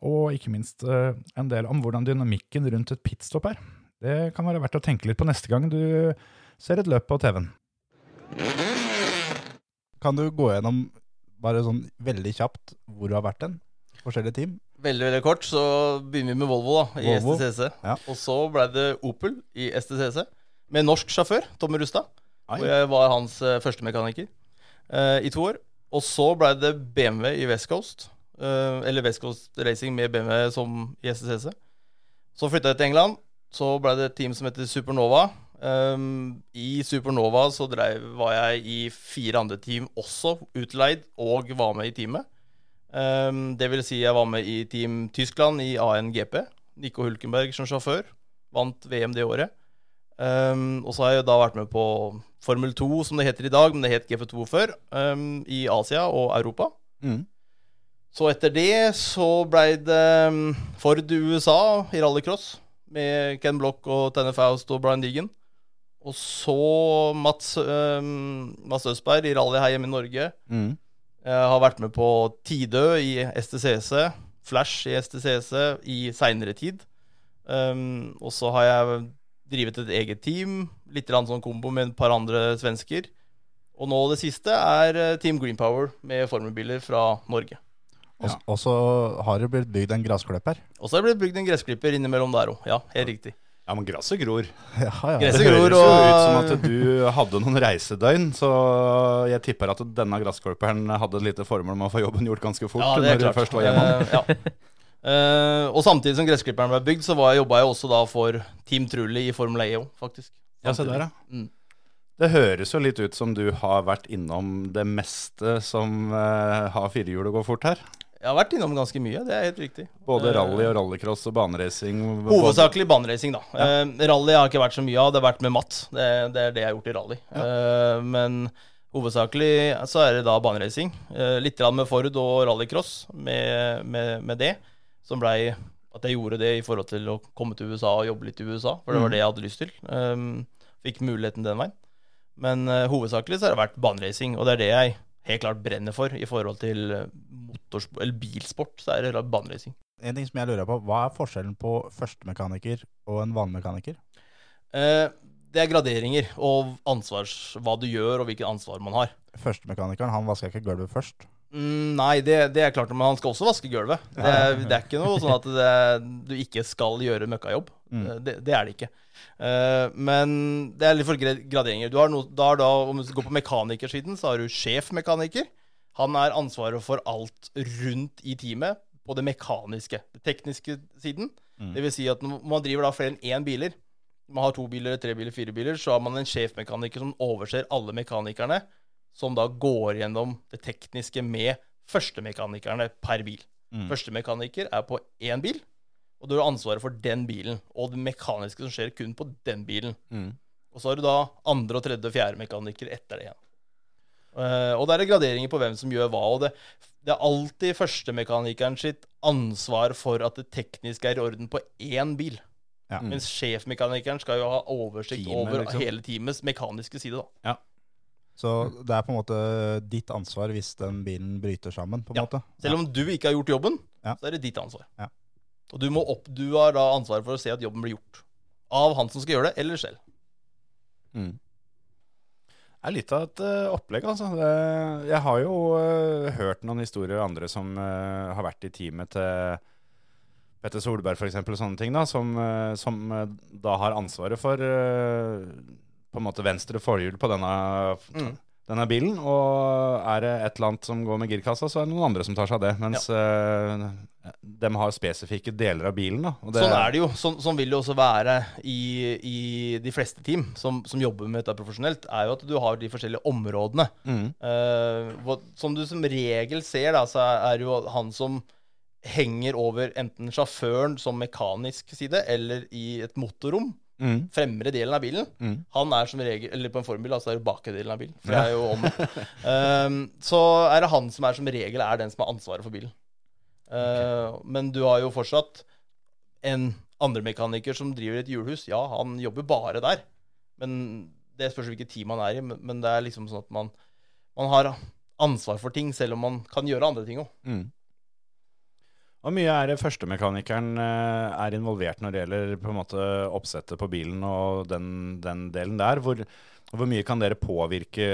og ikke minst en del om hvordan dynamikken rundt et pitstop er. Det kan være verdt å tenke litt på neste gang du ser et løp på TV-en. Kan du gå gjennom bare sånn veldig kjapt hvor du har vært hen? Forskjellige team? Veldig veldig kort, så begynner vi med Volvo da, i Volvo, STCC. ja. Og så ble det Opel i STCC, med norsk sjåfør, Tommy Rustad. Hvor jeg var hans uh, førstemekaniker uh, i to år. Og så ble det BMW i West Coast. eh, eller West Coast Racing med BMW som i STCC. Så flytta jeg til England. Så ble det et team som heter Supernova. Um, I Supernova så drev, var jeg i fire andre team også, utleid, og var med i teamet. Um, det vil si jeg var med i Team Tyskland i ANGP. Nico Hulkenberg som sjåfør. Vant VM det året. Um, og så har jeg da vært med på Formel 2, som det heter i dag, men det het GF2 før, i Asia og Europa. Mm. Så etter det så blei det Ford USA i rallycross med Ken Block og Tenne Faust og Brian Deegan. Og så Mats, um, Mats Østberg i rally her hjemme i Norge. Mm. Jeg har vært med på Tidø i STCC, Flash i STCC i seinere tid. Um, og så har jeg drivet et eget team, litt sånn kombo med et par andre svensker. Og nå det siste er eh, Team Green Power med formelbiler fra Norge. Og, og så har det blitt bygd en gressklipper? Og så har det blitt bygd en gressklipper innimellom der òg. Ja, helt riktig. Ja, men gresset gror. Ja, ja. Gresset det gror, høres jo ut som at du hadde noen reisedøgn, så jeg tipper at denne gresskorperen hadde et lite formål med å få jobben gjort ganske fort. Ja, det er når du klart. først var hjemme. Uh, ja. uh, og samtidig som gressklipperen ble bygd, så var- jobba jeg også da for Team Trulli i Formel E òg, faktisk. Ja, se der, ja. Mm. Det høres jo litt ut som du har vært innom det meste som uh, har firehjul og går fort her. Jeg har vært innom ganske mye, det er helt riktig. Både Eh, rally og rallycross og baneracing. Hovedsakelig baneracing, da. Eh, rally har ikke vært så mye av, det har vært med Matt. Det, det er det jeg har gjort i rally. Eh, men hovedsakelig så er det da baneracing. Uh, litt med Ford og rallycross med, med, med det, som blei at jeg gjorde det i forhold til å komme til USA og jobbe litt i USA, for det var Mm. det jeg hadde lyst til. Um, fikk muligheten den veien. Men hovedsakelig så har det vært baneracing, og det er det jeg helt klart brenner for i forhold til eh, motorsport, eller bilsport, så er det baneracing. En ting som jeg lurer på, hva er forskjellen på førstemekaniker og en vannmekaniker? Eh, det er graderinger og ansvars, hva du gjør og hvilket ansvar man har. Førstemekanikeren, han vasker ikke gulvet først. Mm, nei, det, det er klart, men han skal også vaske gulvet. Det, det er ikke noe sånn at det, du ikke skal gjøre møkkajobb. Mm. Eh, Det, det er det ikke. Uh, men det er litt for graderinger. Du har, no, da da, Om du går på mekanikersiden, så har du sjefmekaniker. Han er ansvaret for alt rundt i teamet på det mekaniske. Det tekniske siden. Mm. Det vil si at når man driver da flere enn én biler, man har to biler, tre biler, fire biler, så har man en sjefmekaniker som overser alle mekanikerne, som da går gjennom det tekniske med førstemekanikerne per bil. Mm. Førstemekaniker er på én bil, og du har ansvaret for den bilen, og det mekaniske som skjer kun på den bilen. Mm. Og så har du da andre, og tredje og fjerde mekaniker etter det igjen. Uh, og det er graderinger på hvem som gjør hva. Og det, det er alltid førstemekanikeren sitt ansvar for at det teknisk er i orden på én bil. Ja. Mens sjefmekanikeren skal jo ha oversikt Teamet, over liksom. hele teamets mekaniske side. da. Ja. Så det er på en måte ditt ansvar hvis den bilen bryter sammen, på en Ja. måte. Selv om du ikke har gjort jobben, så er det ditt ansvar. Ja. Og du, må opp, du har da ansvaret for å se at jobben blir gjort. Av han som skal gjøre det, eller selv. Mm. Det er litt av et uh, opplegg, altså. Det, jeg har jo uh, hørt noen historier av andre som uh, har vært i teamet til Petter Solberg f.eks., og sånne ting, da, som, som da har ansvaret for på en måte venstre forhjul på denne, Mm. Denne bilen. Og er det et eller annet som går med girkassa, så er det noen andre som tar seg av det. Mens eh, de har spesifikke deler av bilen. Da, det, Sånn er det jo. Sånn, sånn vil det også være i, i de fleste team som, som jobber med dette profesjonelt, er jo at du har de forskjellige områdene. Mm. Uh, som du som regel ser, da, så er det jo han som henger over enten sjåføren som mekanisk side, eller i et motorrom. Mm. Fremre delen av bilen. Mm. Han er som regel Eller på en formbil, altså er det bakre delen av bilen. For det er jo om um, Så er det han som er som regel er den som har ansvaret for bilen. Uh, Men du har jo fortsatt en andremekaniker som driver et hjulhus. Ja, han jobber bare der. Men det spørs hvilket team han er i. Men, men det er liksom sånn at man, man har ansvar for ting, selv om man kan gjøre andre ting òg. Mm. Hvor mye er det førstemekanikeren eh, er involvert når det gjelder på en måte oppsettet på bilen og den, den delen der? Hvor, hvor mye kan dere påvirke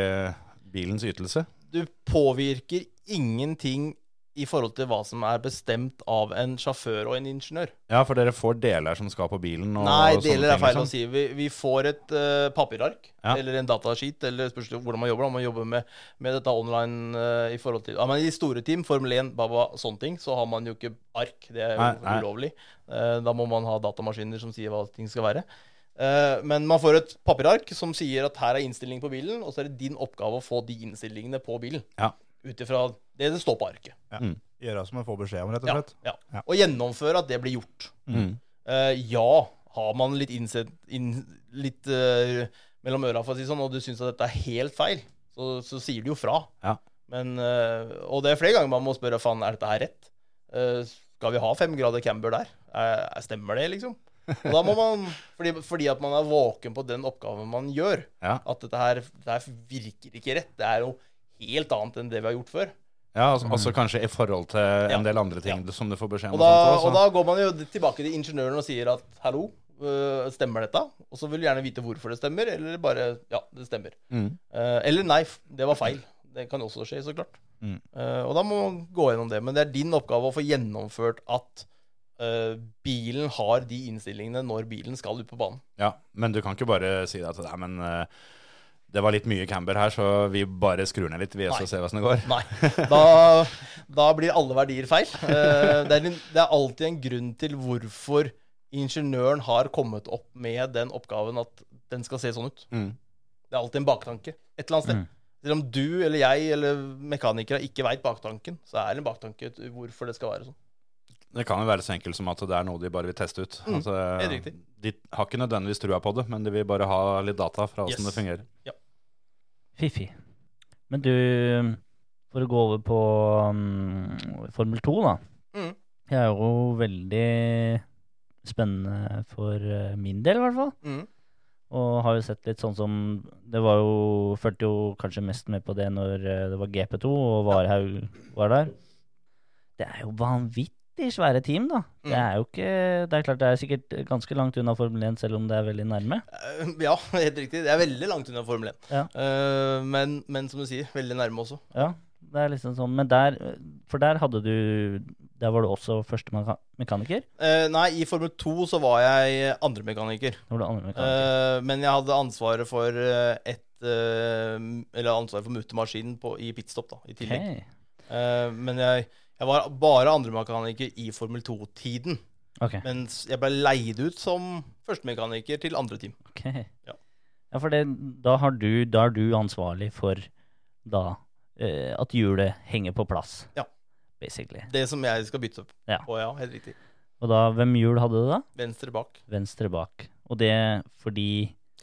bilens ytelse? Du påvirker ingenting i forhold til hva som er bestemt av en sjåfør og en ingeniør. Ja, for dere får deler som skal på bilen? Og, Nei, og deler er feil liksom. å si. Vi, vi får et uh, papirark Ja. eller en dataskit, eller spørs hvordan man jobber. Om man jobber med, med dette online uh, i forhold til ja, men I store team, Formel 1, Baba, sånne ting, så har man jo ikke ark. Det er jo ulovlig. Uh, da må man ha datamaskiner som sier hva ting skal være. Men man får et papirark som sier at her er innstillingen på bilen, og så er det din oppgave å få de innstillingene på bilen. Ja. Ut ifra det det står på arket. Ja. Mm. Gjøre som man får beskjed om, rett og slett. ja. Ja. Og gjennomføre at det blir gjort. Mm. Uh, ja, har man litt innsett inn, litt uh, mellom øra, for å si sånn, og du syns at dette er helt feil, så, så sier du jo fra. Ja. Men, uh, og det er flere ganger man må spørre faen, er dette her rett? Eh, skal vi ha fem grader camber der? Eh, stemmer det, liksom? Og da må man, fordi, fordi at man er våken på den oppgaven man gjør, Ja. at dette her, dette her virker ikke rett. Det er jo helt annet enn det vi har gjort før. Ja, altså, også kanskje i forhold til Ja. en del andre ting som du får beskjed om. Og da, og, og da går man jo tilbake til ingeniøren og sier at hallo, øh, stemmer dette? Og så vil du gjerne vite hvorfor det stemmer, eller bare ja, det stemmer. Mm. Uh, eller nei, det var feil. Det kan også skje, så klart. Mm. Uh, og da må man gå gjennom det. Men det er din oppgave å få gjennomført at uh, bilen har de innstillingene når bilen skal ut på banen. Ja, men du kan ikke bare si at deg, men eh, det var litt mye camber her, så vi bare skrur ned litt, vi, og så Nei. ser hvordan det går. Nei. Da, da blir alle verdier feil. Eh, det, er en, det er alltid en grunn til hvorfor ingeniøren har kommet opp med den oppgaven at den skal se sånn ut. Mm. Det er alltid en baktanke et eller annet sted. Mm. Selv om du eller jeg eller mekanikere ikke veit baktanken, så er det en baktanke til hvorfor det skal være sånn. Det kan jo være så enkelt som at det er noe de bare vil teste ut. Mm, altså. De har ikke nødvendigvis trua på det, men de vil bare ha litt data fra åssen Yes. det fungerer. Fiffig. Men du, for å gå over på um, Formel 2, da. Mm. Det er jo veldig spennende for eh, min del, i hvert fall. Mm. Og har jo sett litt sånn som Det var jo Fulgte jo kanskje mest med på det når eh, det var GP2 og Varhaug var der. Det er jo vanvittig svære team, da. Det Mm. er jo ikke Det er klart det er sikkert ganske langt unna Formel 1, selv om det er veldig nærme. Eh, Ja, helt riktig. Det er veldig langt unna Formel 1. Ja. Eh, men, men som du sier, veldig nærme også. Ja, det er liksom sånn. Men der For der hadde du Der var du også første mekaniker? Eh, nei, i Formel 2 så var jeg andremekaniker. Da var du andre mekaniker. Men jeg hadde ansvaret for et Eller ansvaret for muttermaskinen i pitstop, da, i tillegg. Eh, men jeg, jeg var bare andremekaniker i Formel 2-tiden. Okay. Mens jeg ble leid ut som førstemekaniker til andre team. Okay. Ja. Ja, for det, da, har du, da er du ansvarlig for da eh, at hjulet henger på plass. Ja. Basically. Det som jeg skal bytte opp Ja. på, ja. Helt riktig. Og da, hvem hjul hadde du da? Venstre bak. Venstre bak. Og det fordi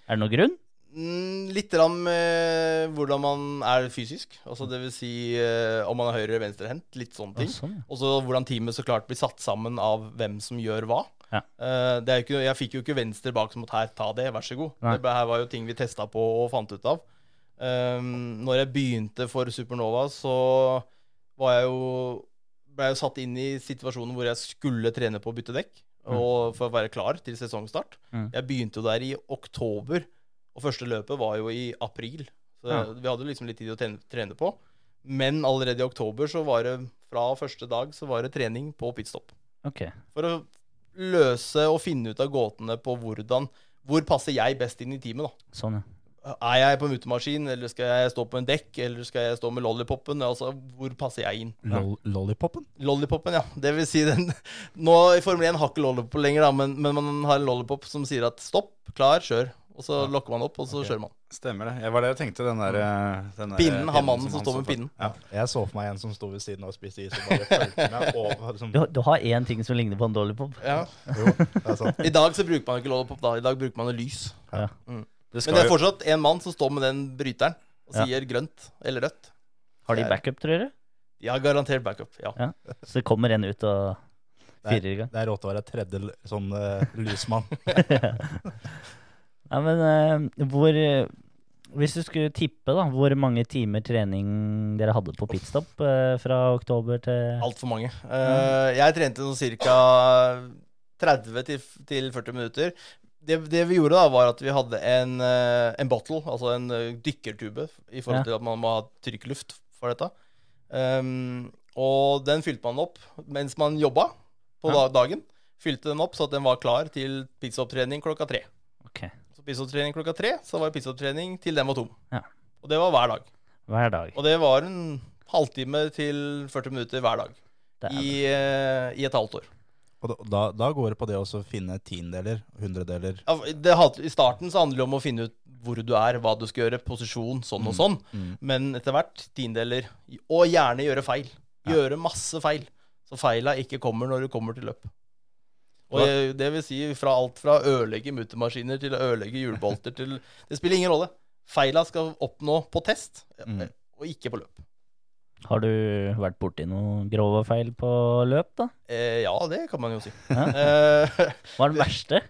Er det noen grunn? Mm, litt om eh, hvordan man er fysisk. Altså det vil si eh, om man er høyre- eller venstrehendt. Litt sånne ting. Sånn. Og så hvordan teamet så klart blir satt sammen av hvem som gjør hva. Ja. Eh, det er jo ikke, jeg fikk jo ikke venstre bak som at her, ta det, vær så god. Nei. Det her var jo ting vi testa på og fant ut av. Um, når jeg begynte for Supernova, så var jeg jo ble jeg jo satt inn i situasjonen hvor jeg skulle trene på å bytte dekk. Og for å være klar til sesongstart. Mm. Jeg begynte jo der i oktober, og første løpet var jo i april. Så Ja. vi hadde liksom litt tid å trene, på. Men allerede i oktober så var det fra første dag så var det trening på pitstop. Ok. For å løse og finne ut av gåtene på hvordan Hvor passer jeg best inn i teamet, da? Sånn, ja. Er jeg på mutemaskin, eller skal jeg stå på en dekk, eller skal jeg stå med lollipopen? Altså, hvor passer jeg inn? Lol lollipopen? Lollipopen, ja. Det vil si den Nå i Formel 1 har ikke lollipop lenger, da, men, men man har en lollipop som sier at stopp, klar, kjør. Og så lokker man opp, og så kjører man. Stemmer det. Jeg var det jeg tenkte. Den der, eh, den der Pinnen, han mannen som som står med pinnen. Ja. Jeg så for meg en som sto ved siden av og spiste is, og bare fulgte med over. Liksom. Du, du har én ting som ligner på en. Ja. Jo, det er sant. I dag så bruker man ikke lollipop, da. I dag bruker man lys. Ja. Mm. Det Men det er fortsatt en mann som står med den bryteren og Ja. sier grønt eller rødt. Har de backup, tror dere? Ja, garantert backup, ja. Ja. Så det kommer en ut og firer i gang? Det er rått å være tredje sånn uh, lysmann. Nei, men uh, hvor eh, Hvis du skulle tippe, da, hvor mange timer trening dere hadde på pitstop uh, fra oktober til Altfor mange. Uh, jeg trente sånn ca. 30 til, til 40 minutter. Det, det vi gjorde, da, var at vi hadde en, eh, en bottle, altså en eh, dykkertube, i forhold Ja. til at man må ha trykkluft for dette. Um, og den fylte man opp mens man jobba på Ja. dagen. Fylte den opp så at den var klar til pitstop-trening klokka tre. Ok. Så pitstop-trening klokka tre, så var pitstop-trening til den var tom. Ja. Og det var hver dag. Hver dag. Og det var en halvtime til 40 minutter hver dag. Det I, uh, I et halvt år. Og da, da, går det på det å finne tiendedeler, hundredeler. Ja, det, I starten så handler det om å finne ut hvor du er, hva du skal gjøre, posisjon, sånn og sånn. Mm. Men etter hvert tiendedeler. Og gjerne gjøre feil. Gjøre masse feil. Så feila ikke kommer når du kommer til løp. Og det, det vil si fra alt fra å ødelegge muttermaskiner til å ødelegge hjulbolter til Det spiller ingen rolle. Feila skal oppnå på test, Mm. og ikke på løp. Har du vært borti noen grove feil på løp, da? Eh, ja, det kan man jo si. Eh, Hva er det verste?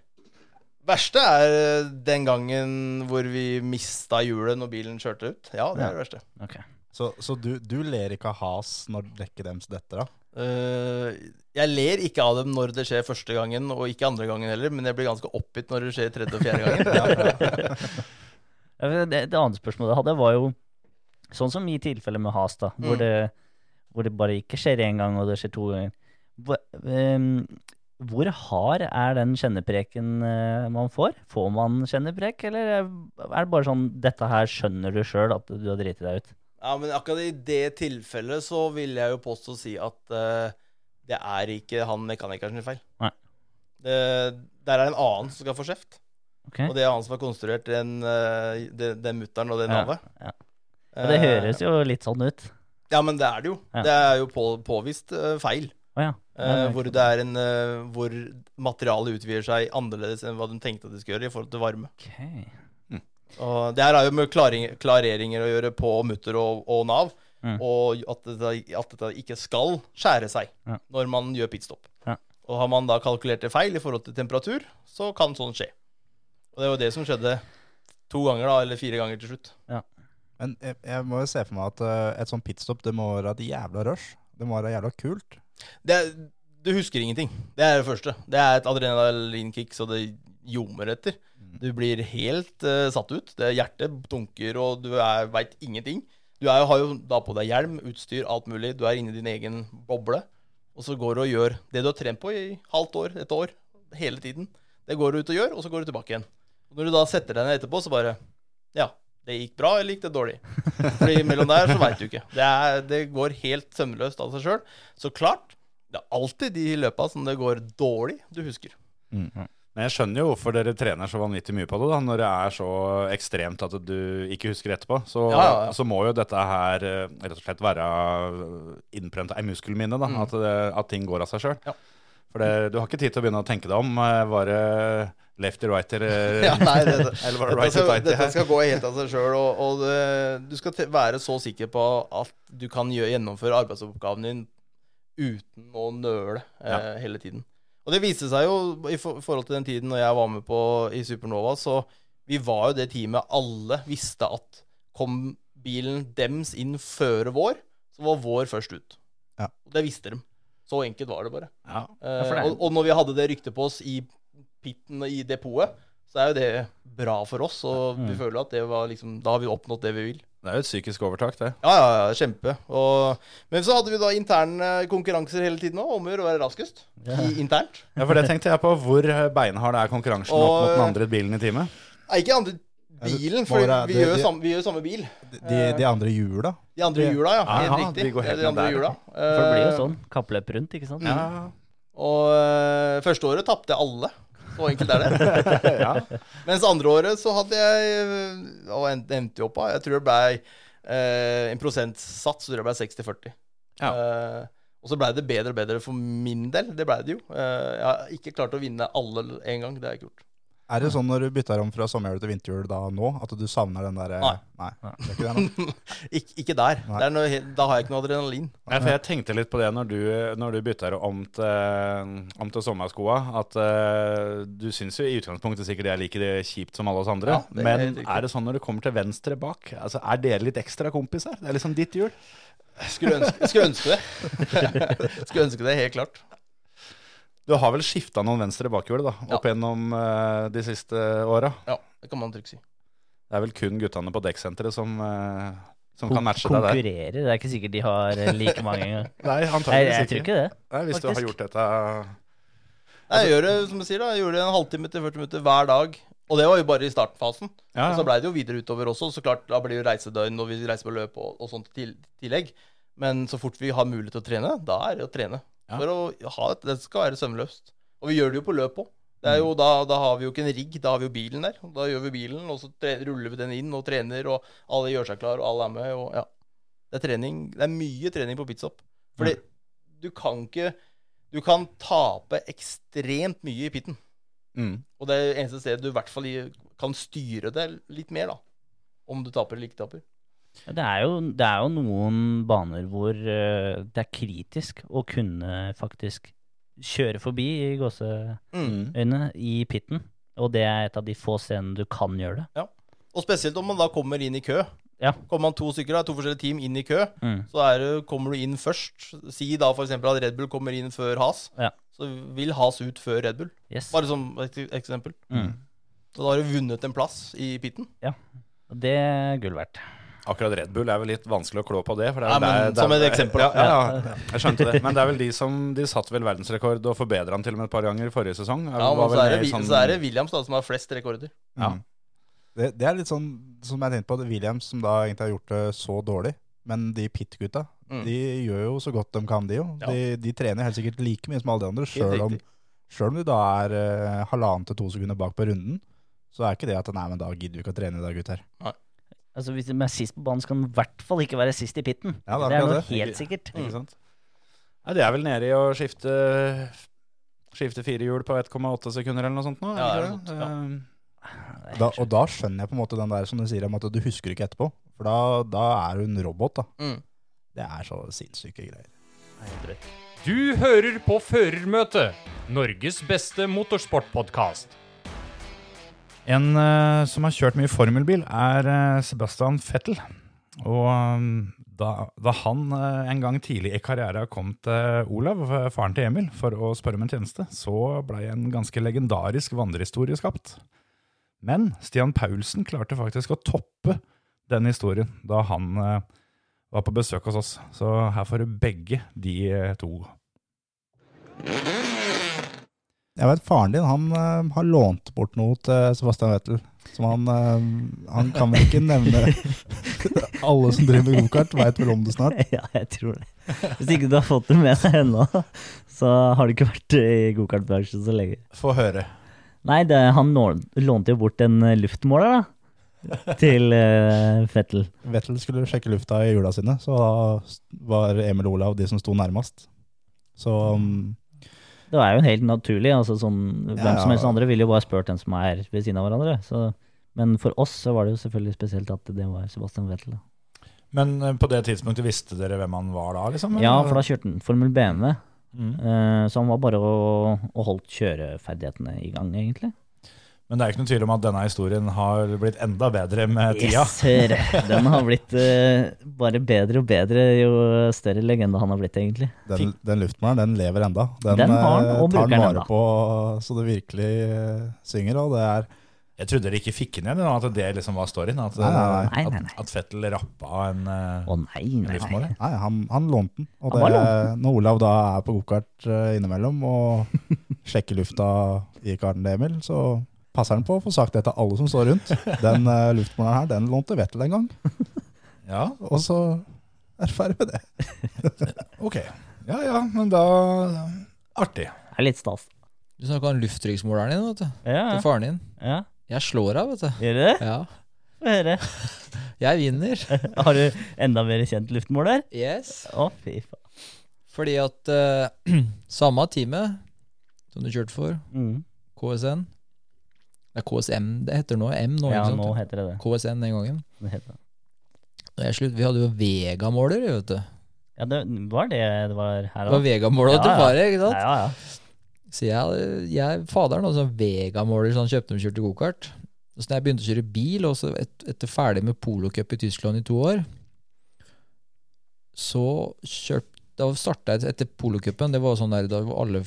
verste er den gangen hvor vi mista hjulet når bilen kjørte ut. Ja, det Ja. er det verste. Okay. Så, så du, du ler ikke av has når dekket deres detter av? Eh, jeg ler ikke av dem når det skjer første gangen, og ikke andre gangen heller, men jeg blir ganske oppgitt når det skjer tredje og fjerde gangen. Ja, Det, det andre spørsmålet jeg hadde, var jo sånn som i tilfellet med has, da, hvor, Mm. det, hvor det bare ikke skjer én gang, og det skjer to ganger. Hvor, um, hvor hard er den kjennepreken eh, man får? Får man kjenneprek, eller er det bare sånn 'dette her skjønner du sjøl at du har driti deg ut'? Ja, men akkurat i det tilfellet så vil jeg jo påstå å si at eh, det er ikke han mekanikeren sin feil. Nei. Det, der er en annen som skal få kjeft. Ok. Og det er han som har konstruert den, eh, den, den mutter'n og det Ja, navet. ja. Og det Eh, høres jo litt sånn ut. Ja, men det er det jo. Ja. Det er jo på, påvist eh, feil. Å ja. Eh, hvor det er en eh, Hvor materialet utvider seg annerledes enn hva de tenkte at det skulle gjøre i forhold til varme. Ok. Og det her har jo med klaring, klareringer å gjøre på mutter og, og nav, Mm. og at dette, at dette ikke skal skjære seg Ja. når man gjør pitstop. Ja. Og har man da kalkulert det feil i forhold til temperatur, så kan sånn skje. Og det var det som skjedde to ganger, da, eller fire ganger til slutt. Men jeg, jeg må jo se for meg at uh, et sånt pitstop, det må være et jævla rush. Det må være jævla kult. Det, du husker ingenting. Det er det første. Det er et adrenalinkick så det ljomer etter. Du blir helt uh, satt ut. Det Hjertet dunker, og du veit ingenting. Du er, har jo da på deg hjelm, utstyr, alt mulig. Du er inni din egen boble. Og så går du og gjør det du har trent på i halvt år, et år, hele tiden. Det går du ut og gjør, og så går du tilbake igjen. Og når du da setter deg ned etterpå, så bare Ja, det gikk bra, eller gikk det dårlig? Fordi mellom der så veit du ikke. Det, er, det går helt sømløst av seg sjøl. Så klart, det er alltid de løpa som det går dårlig, du husker. Men jeg skjønner jo hvorfor dere trener så vanvittig mye på det, da, når det er så ekstremt at du ikke husker etterpå. Så, Ja, ja, ja. så må jo dette her eh, rett og slett være innprenta i muskelminnet, da, at, det, at ting går av seg sjøl. For det, du har ikke tid til å begynne å tenke deg om. bare Var det lefty righter eh, Ja, nei, det, eller var det skal, dette skal gå helt av seg sjøl, og, og det, du skal være så sikker på at du kan gjennomføre arbeidsoppgaven din uten å nøle eh, hele tiden. Og det viste seg jo i forhold til den tiden når jeg var med på i Supernova, så vi var jo det teamet alle visste at kom bilen dems inn før vår, så var vår først ut. Ja. Og det visste de. Så enkelt var det bare. Ja. Eh, og, og når vi hadde det ryktet på oss i pitten i depotet, så er jo det bra for oss. Og vi Mm. føler at det var liksom Da har vi oppnådd det vi vil. Det er jo et psykisk overtak, det. Ja, ja, ja, kjempe. Og, men så hadde vi da interne konkurranser hele tiden òg, om å gjøre å være raskest i, internt. Ja, for det tenkte jeg på. Hvor beinhard er konkurransen opp Og- mot den andre bilen i teamet? Nei, ikke andre bilen, for det, vi, det- gjør samme, vi gjør samme bil. De, de andre hjula. De andre hjula, ja. Helt Aha, riktig. de går helt de andre der, hjula. For det blir jo Eh, sånn. Kappløp rundt, ikke sant? Ja. Og øh, første året tapte jeg alle. Så enkelt er det. ja. Mens andre året så hadde jeg øh, Og en- endte jo opp av Jeg tror det ble eh, en prosentsats, så tror jeg det ble 60-40. Ja. Eh, og så blei det bedre og bedre for min del. Det blei det jo. Eh, jeg har ikke klart å vinne alle en gang. Det har jeg ikke gjort. Er det sånn når du bytter om fra sommerhjul til vinterhjul da nå, at du savner den der Nei. Nei. Det er ikke det nå. Ik ikke der. Det er noe, da har jeg ikke noe adrenalin. Nei, for jeg tenkte litt på det når du, når du bytter om til, om til sommerskoa, at uh, du syns jo i utgangspunktet sikkert det er like det kjipt som alle oss andre. Ja, er men riktig. er det sånn når du kommer til venstre bak, altså er dere litt ekstra kompiser? Det er liksom ditt hjul. Skulle ønske, skulle ønske det. skulle ønske det, helt klart. Du har vel skifta noen venstre bakhjul da, opp gjennom uh, de siste åra? Ja, det kan man trygt si. Det er vel kun guttene på dekksenteret som, uh, som kan matche deg der. Konkurrerer. Det er ikke sikkert de har eh, like mange engang. Nei, antakeligvis ikke. jeg tror ikke det. Nei, hvis du har gjort dette Nei, jeg gjør det som jeg sier da Jeg gjør det en halvtime til 40 minutter hver dag. Og det var jo bare i startfasen. Ja, Og så ja. blei det jo videre utover også. Så klart, Da blir det jo reisedøgn, og vi reiser på løp og, og sånt til tillegg. Men så fort vi har mulighet til å trene, da er det å trene. For å ha det, Det skal være sømløst. Og vi gjør det jo på løp òg. Det er Mm. jo, da, da har vi jo ikke en rigg, da har vi jo bilen der. Da gjør vi bilen, og så ruller vi den inn og trener, og alle gjør seg klar, og alle er med. Og ja. Det er trening. Det er mye trening på pitstop. Fordi du kan ikke Du kan tape ekstremt mye i pitten. Mm. Og det er eneste stedet du i hvert fall kan styre det litt mer, da. Om du taper eller ikke taper. Ja, Det er, jo, det er jo noen baner hvor uh, det er kritisk å kunne faktisk kjøre forbi i gåseøynene i pitten. Og det er et av de få stedene du kan gjøre det. Og spesielt om man da kommer inn i kø. Ja. Kommer man to stykker, da, to forskjellige team inn i kø, Mm. så er det, kommer du inn først. Si da f.eks. at Red Bull kommer inn før Has. Ja. Så vil Has ut før Red Bull. Yes. Bare som et eksempel. Mm. Så da har du vunnet en plass i pitten. Ja. Og det er gull verdt. Akkurat Red Bull er vel litt vanskelig å klå på det. For det er Ja, men der- som et eksempel, Ja, ja, ja, jeg skjønte det. Men det er vel de som De satte vel verdensrekord og forbedra den til og med et par ganger i forrige sesong. Ja, Var men så er, det, sånn- så er det Williams da som har flest rekorder. Ja. Mm. Det, det er litt sånn som jeg tenkte på, at Williams som da egentlig har gjort det så dårlig. Men de pit-gutta, Mm. de gjør jo så godt de kan, de jo. Ja. De, de trener helt sikkert like mye som alle de andre, sjøl om, selv om du da er uh, halvannen til to sekunder bak på runden. så er ikke det at nei, men da gidder vi ikke å trene i dag, gutter. Altså Hvis de er sist på banen, så kan de i hvert fall ikke være sist i pitten. Ja, det er det er noe det. helt Ikke- sikkert. Ikke sant? Nei, det er vel nede i å skifte Skifte fire hjul på 1,8 sekunder eller noe sånt nå? Ja, det det er ikke Ja. Da, og da skjønner jeg på en måte den der som du sier om at du husker ikke etterpå. For da, da er du en robot, da. Mm. Det er så sinnssyke greier. Du hører på Førermøtet, Norges beste motorsportpodkast. En uh, som har kjørt mye formelbil, er uh, Sebastian Fettel. Og um, da, da han eh, en gang tidlig i karrieren kom til Olav, faren til Emil, for å spørre om en tjeneste, så blei en ganske legendarisk vandrehistorie skapt. Men Stian Paulsen klarte faktisk å toppe den historien da han var på besøk hos oss. Så her får du begge de to. Jeg vet faren din han uh, har lånt bort noe til Sebastian Vettel. Som han, uh, han kan vel ikke nevne Alle som driver med gokart, veit vel om det snart. Ja, jeg tror det. Hvis ikke du har fått det med deg ennå, så har du ikke vært i gokartbransjen så lenge. Få høre. Nei, det, han lånte jo bort en eh, luftmåler, da. Til uh, Fettel. Vettel skulle sjekke lufta i hjula sine, så da var Emil og Olav de som sto nærmest. Så um, Det er jo helt naturlig. altså sånn, Hvem Ja, som helst andre ville jo bare spurt den som er ved siden av hverandre. Så, men for oss så var det jo selvfølgelig spesielt at det var Sebastian Vettel. Da. Men eh, på det tidspunktet visste dere hvem han var da? liksom? Ja, for da kjørte han Formel BMW. Mm. eh, så han var bare å, å holdt kjøreferdighetene i gang, egentlig. Men det er ikke noe tvil om at denne historien har blitt enda bedre med tida. Yes, sir. Den har blitt uh, bare bedre og bedre jo større legende han har blitt, egentlig. den, den luftmåleren, den lever enda. Den, Den har han, eh, og tar den den vare på så det virkelig uh, synger, og det er Jeg trodde dere ikke fikk den igjen, at det liksom var storyen. At, Nei, nei, nei. At, at Fettel rappa en Å nei, nei, En luftmåler. Nei, han, han lånte den. Og Han det, når Olav da er på gokart innimellom og sjekker lufta i karten til Emil, så passer han på å få sagt det til alle som står rundt. Den uh, luftmåleren her, den lånte Vettel en gang. Ja, Og så er ferdig med det. ok. Ja ja, men da Artig. Det er litt stas. Du snakka om lufttrykksmåleren din, vet du. Ja, Til faren din. ja. Jeg slår av, vet du. Gjør du det? Ja. Få høre. Jeg vinner. Har du enda mer kjent luftmåler? Yes. Å, fy faen. Fordi at uh, samme teamet som du kjørte for, Mm. KSN Det er KSM det heter nå. M nå, Ja, ikke sant? nå heter det det. KSN den gangen. det, heter det. Når jeg slutt, vi hadde jo vegamåler, vet du. Ja, det var det det var her Det var Vega-måler til fare, ikke sant? Ja, ja, ja. Så jeg, jeg faderen hadde sånn vegamåler som han kjøpte når kjørte gokart. Så når jeg begynte å kjøre bil, og så et, etter ferdig med polocup i Tyskland i to år, så kjørte da starta jeg etter polocupen. Det var sånn der da alle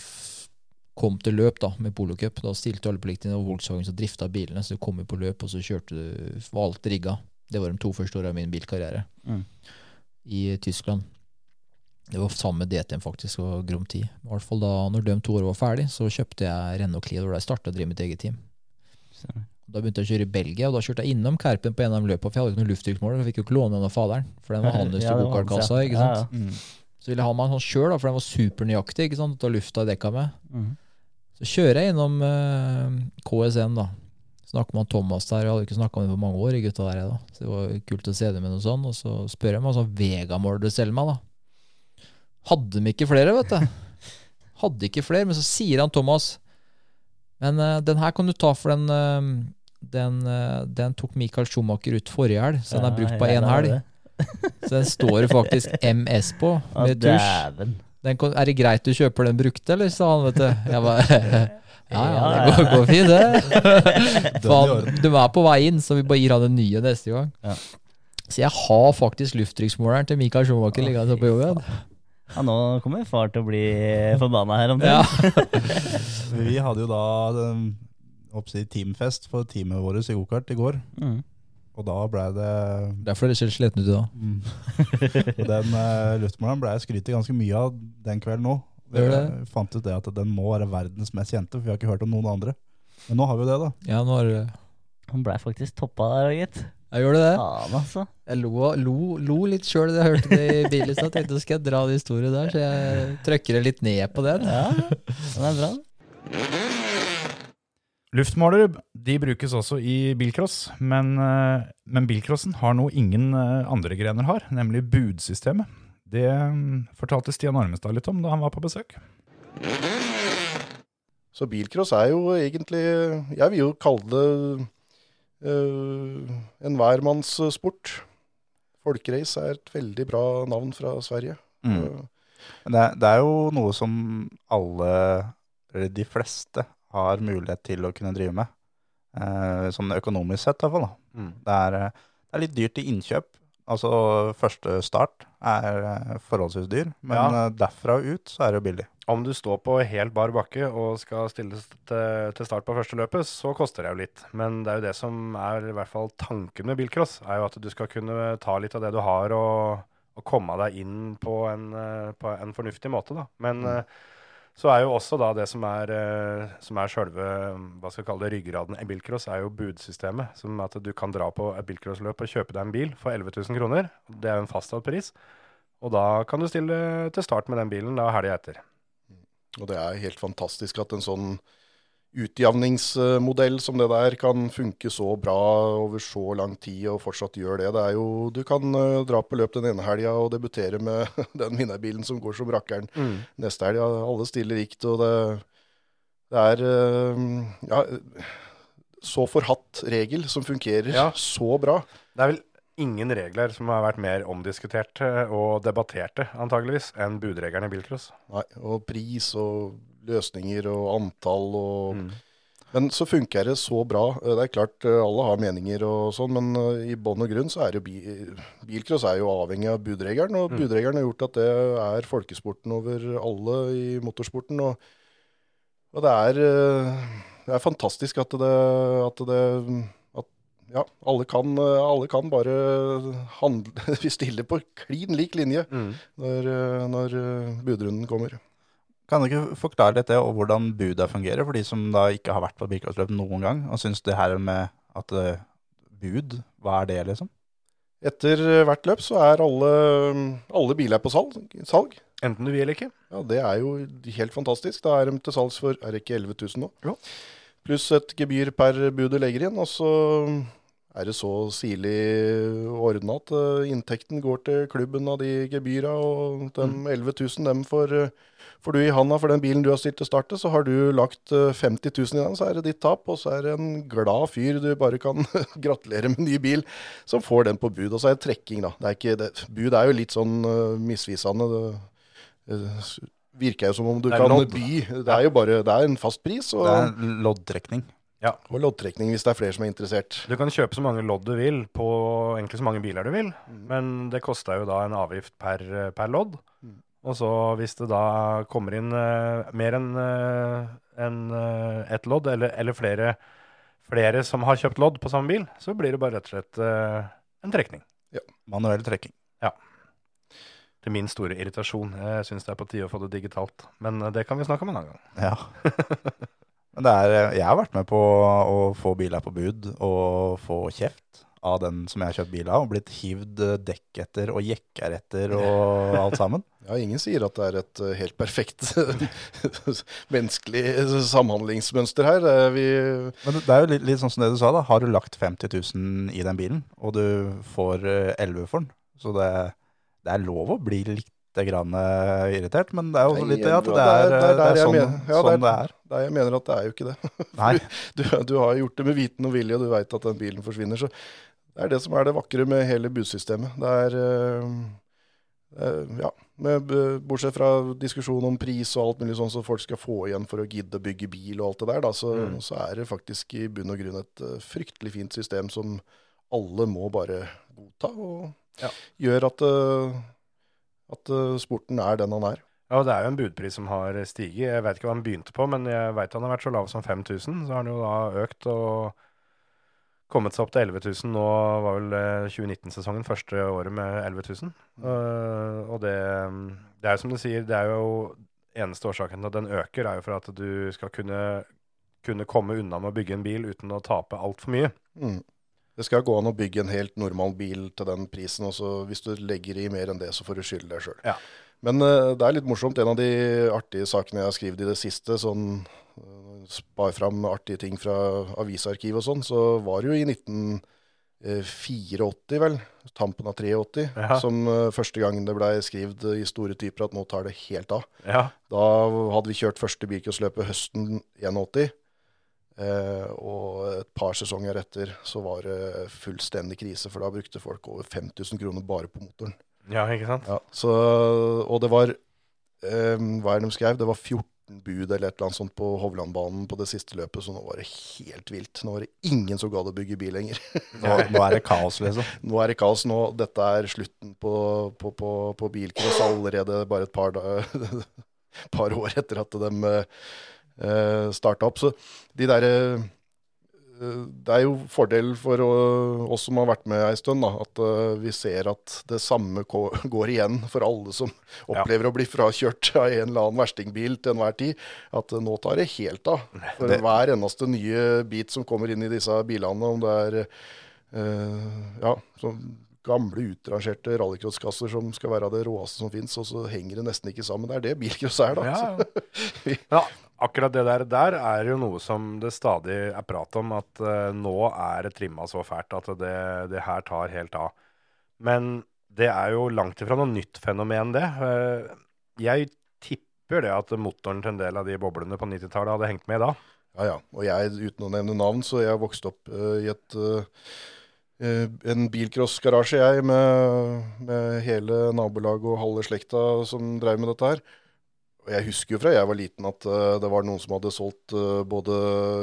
kom til løp da med polocup. Da stilte alle på likt inn, og Volkswagen som drifta bilene. Så du kom jo på løp, og så kjørte du var alt rigga. Det var de to første åra av min bilkarriere Mm. i Tyskland. Det var sammen med DTM faktisk, og Grom 10. I hvert fall da når de to årene var ferdig, så kjøpte jeg Renault Clio, da jeg starta å drive mitt eget team. Så- Da begynte jeg å kjøre i Belgia, og da kjørte jeg innom Kerpen på en av de løpene, for jeg hadde ikke noe lufttrykksmåler, så jeg fikk jo ikke låne den av faderen, for den var hans Ja, til det gokartkassa, ja. ikke Ja, sant. ja. Mm. Så ville jeg ha meg en sånn sjøl, for den var supernøyaktig, ikke sant, ta lufta i dekka med. Mhm. Så kjører jeg innom eh, KSN, da. Snakker med Thomas der, jeg hadde ikke snakka med ham på mange år, gutta der, jeg, da. Så det var kult å se dem med noe sånt. og så spør jeg meg sånn Vegamål du selger meg, da. Hadde de ikke flere, vet du. Hadde ikke flere, men så sier han Thomas Men uh, den her kan du ta, for den uh, den, uh, den tok Michael Schumacher ut forrige helg, så den er brukt på ja, én er helg. Så den står det faktisk MS på, med tusj. Er det greit du kjøper den brukte, eller? sa han, vet du. Jeg bare Ja, ja, det går, går fint, det. I Faen, du er på vei inn, så vi bare gir han den nye neste gang. Ja. Så jeg har faktisk lufttrykksmåleren til Mikael Schumacher liggende på jobben. Ja, nå kommer far til å bli forbanna her om det. Ja. Vi hadde jo da den, oppsi, teamfest for teamet vårt i gokart i går, Mm. Og da ble det Derfor er det ser sliten ut i dag. Mm. Og den uh, luftmåleren ble jeg skrytt ganske mye av den kvelden nå. Vi det? Fant ut det at den må være verdens mest kjente, for vi har ikke hørt om noen andre. Men nå har vi jo det, da. Ja, nå har du Han blei faktisk toppa der, gitt. Jeg gjorde det. Ja, altså. Jeg lo, lo, lo litt sjøl da jeg hørte det i bilen, så jeg tenkte skal jeg dra den historien der, så jeg trykker det litt ned på den. Ja, den er bra. Luftmålere de brukes også i bilcross, men, eh, men bilcrossen har noe ingen eh, andre grener har, nemlig budsystemet. Det mm, fortalte Stian Armestad litt om da han var på besøk. Så bilcross er jo egentlig Jeg vil jo kalle det uh, en hvermannssport. Folkerace er et veldig bra navn fra Sverige. Mm. Det, er- det er jo noe som alle, eller de fleste, har mulighet til å kunne drive med. Eh, sånn økonomisk sett, i hvert fall. Mm. Det, er, eh, det er litt dyrt i innkjøp. Altså første start er eh, forholdsvis dyr, men Ja. derfra og ut så er det jo billig. Om du står på helt bar bakke og skal stilles til, start på første løpet, så koster det jo litt. Men det er jo det som er i hvert fall tanken med bilcross, er jo at du skal kunne ta litt av det du har og, og komme deg inn på en, på en fornuftig måte, da. Men eh, så er jo også da det som er, eh, som er sjølve hva skal jeg kalle det, ryggraden i bilcross, er jo budsystemet. Som at du kan dra på et bilcrossløp og kjøpe deg en bil for 11 000 kroner. Det er en fastsatt pris. Og da kan du stille til start med den bilen da helga etter. Og det er helt fantastisk at en sånn utjevningsmodell som det der kan funke så bra over så lang tid og fortsatt gjør det. Det er jo, Du kan eh, dra på løp den ene helga og debutere med den vinnerbilen som går som rakkeren Mm. neste helg. Alle stiller likt, og det, det er eh, ja, så forhatt regel som fungerer Ja. så bra. Det er vel ingen regler som har vært mer omdiskuterte og debatterte, antageligvis, enn budregelen i bilcross. Nei, og pris og løsninger og antall og Mm. Men så funker det så bra. Eh, Det er klart eh, alle har meninger og sånn, men eh, i bånn og grunn så er jo bi bilcross er jo avhengig av budregelen. Og Mm. budregelen har gjort at det er folkesporten over alle i motorsporten. Og, og det er det er fantastisk at det, at det at, ja, alle kan, alle kan bare handle, vi stiller på klin lik linje Mm. når, når budrunden kommer. Kan du ikke forklare litt det, og hvordan buda fungerer, for de som da ikke har vært på bilcrossløp noen gang, og syns det her med at eh, bud, hva er det, liksom? Etter eh, hvert løp så er alle, alle biler på salg. salg. Enten du vil eller ikke. Ja, Det er jo helt fantastisk. Da er de til salgs for er det ikke 11 000 nå? Ja. Pluss et gebyr per bud du legger inn. Og så er det så sirlig ordna at eh, inntekten går til klubben av de gebyra. Og de 11 000 dem får, eh, får du i handa for den bilen du har stilt til starte, Så har du lagt eh, 50 000 i den, så er det ditt tap. Og så er det en glad fyr du bare kan gratulere med ny bil, som får den på bud. Og så er det trekking, da. Det er ikke, det, bud er jo litt sånn eh, misvisende. Det, eh, virker jo som om du kan lodd. by. Det er jo bare det er en fast pris. Og, Det er loddtrekning. Og loddtrekning hvis det er flere som er interessert. Du kan kjøpe så mange lodd du vil på egentlig så mange biler du vil, men det koster jo da en avgift per, per lodd. Og så hvis det da kommer inn uh, mer enn uh, en, uh, ett lodd, eller, eller flere, flere som har kjøpt lodd på samme bil, så blir det bare rett og slett eh, en trekning. Ja. Manuell trekking. Ja. Til min store irritasjon. Jeg syns det er på tide å få det digitalt. Men eh, det kan vi snakke om en annen gang. Ja. Er, jeg har vært med på å få biler på bud og få kjeft av den som jeg har kjøpt bil av, og blitt hivd dekk etter og jekker etter og alt sammen. Ja, ingen sier at det er et eh, helt perfekt menneskelig samhandlingsmønster her. Er vi, Men det er jo litt, litt sånn som det du sa, da. Har du lagt 50 000 i den bilen, og du får eh, 11 for den, så det, det er lov å bli litt grann eh, irritert, men det er jo litt det at det er, det er, sånn, mener- ja, sånn det er. der jeg mener at det er jo ikke det. Du, du har gjort det med viten og vilje, og du veit at den bilen forsvinner. Så det er det som er det vakre med hele budsystemet. Det er eh, eh, Ja, med, bortsett fra diskusjon om pris og alt mulig sånn som folk skal få igjen for å gidde å bygge bil og alt det der, da, så, Mm. så er det faktisk i bunn og grunn et fryktelig fint system som alle må bare godta, og Ja. gjør at, at eh, sporten er den han er. Ja, og det er jo en budpris som har stiget. Jeg vet ikke hva han begynte på, men jeg vet han har vært så lav som 5000. Så har han jo da økt og kommet seg opp til 11 000. Nå var vel eh, 2019-sesongen første året med 11 000. Eh, og det, det er jo som du sier, det er jo eneste årsaken til at den øker, er jo for at du skal kunne, kunne komme unna med å bygge en bil uten å tape altfor mye. Mm. Det skal gå an å bygge en helt normal bil til den prisen, og så hvis du legger i mer enn det, så får du skylde deg sjøl. Ja. Men uh, det er litt morsomt. En av de artige sakene jeg har skrevet i det siste, sånn, uh, spar fram artige ting fra avisarkiv og sånn, så var det jo i 1984, vel, tampen av 83, Ja. som uh, første gang det blei skrevet i store typer at nå tar det helt av. Ja. Da hadde vi kjørt første bilcrossløpet høsten 81. Eh, og et par sesonger etter så var det fullstendig krise, for da brukte folk over 5000 kroner bare på motoren. Ja, ikke sant? Ja, så, og det var eh, Hva er det de skrev? Det var 14 bud eller et eller annet sånt på Hovlandbanen på det siste løpet, så nå var det helt vilt. Nå var det ingen som gadd å bygge bil lenger. Nå, nå er det kaos, liksom. Nå er det kaos. Nå, dette er slutten på, på, på, på bilcross allerede bare et par, da, par år etter at de uh, starta opp. Så de derre det er jo fordel for oss som har vært med ei stund, da, at eh, vi ser at det samme går igjen for alle som opplever å bli frakjørt av en eller annen verstingbil til enhver tid. At eh, nå tar det helt av. For Det- hver eneste nye bit som kommer inn i disse bilene, om det er eh, ja, gamle utrangerte rallycrosskasser som skal være det råeste som fins, og så henger det nesten ikke sammen. Det er det bilcross er, da. Ja, Ja, akkurat det der, der er jo noe som det stadig er prat om, at uh, nå er det trimma så fælt at det, det her tar helt av. Men det er jo langt ifra noe nytt fenomen, det. Uh, jeg tipper det at motoren til en del av de boblene på 90-tallet hadde hengt med da. Ja, ja. Og jeg, uten å nevne navn, så jeg vokste opp uh, i et en bilcrossgarasje, jeg, med, med hele nabolaget og halve slekta som drev med dette her. Jeg husker jo fra jeg var liten at eh, det var noen som hadde solgt eh, både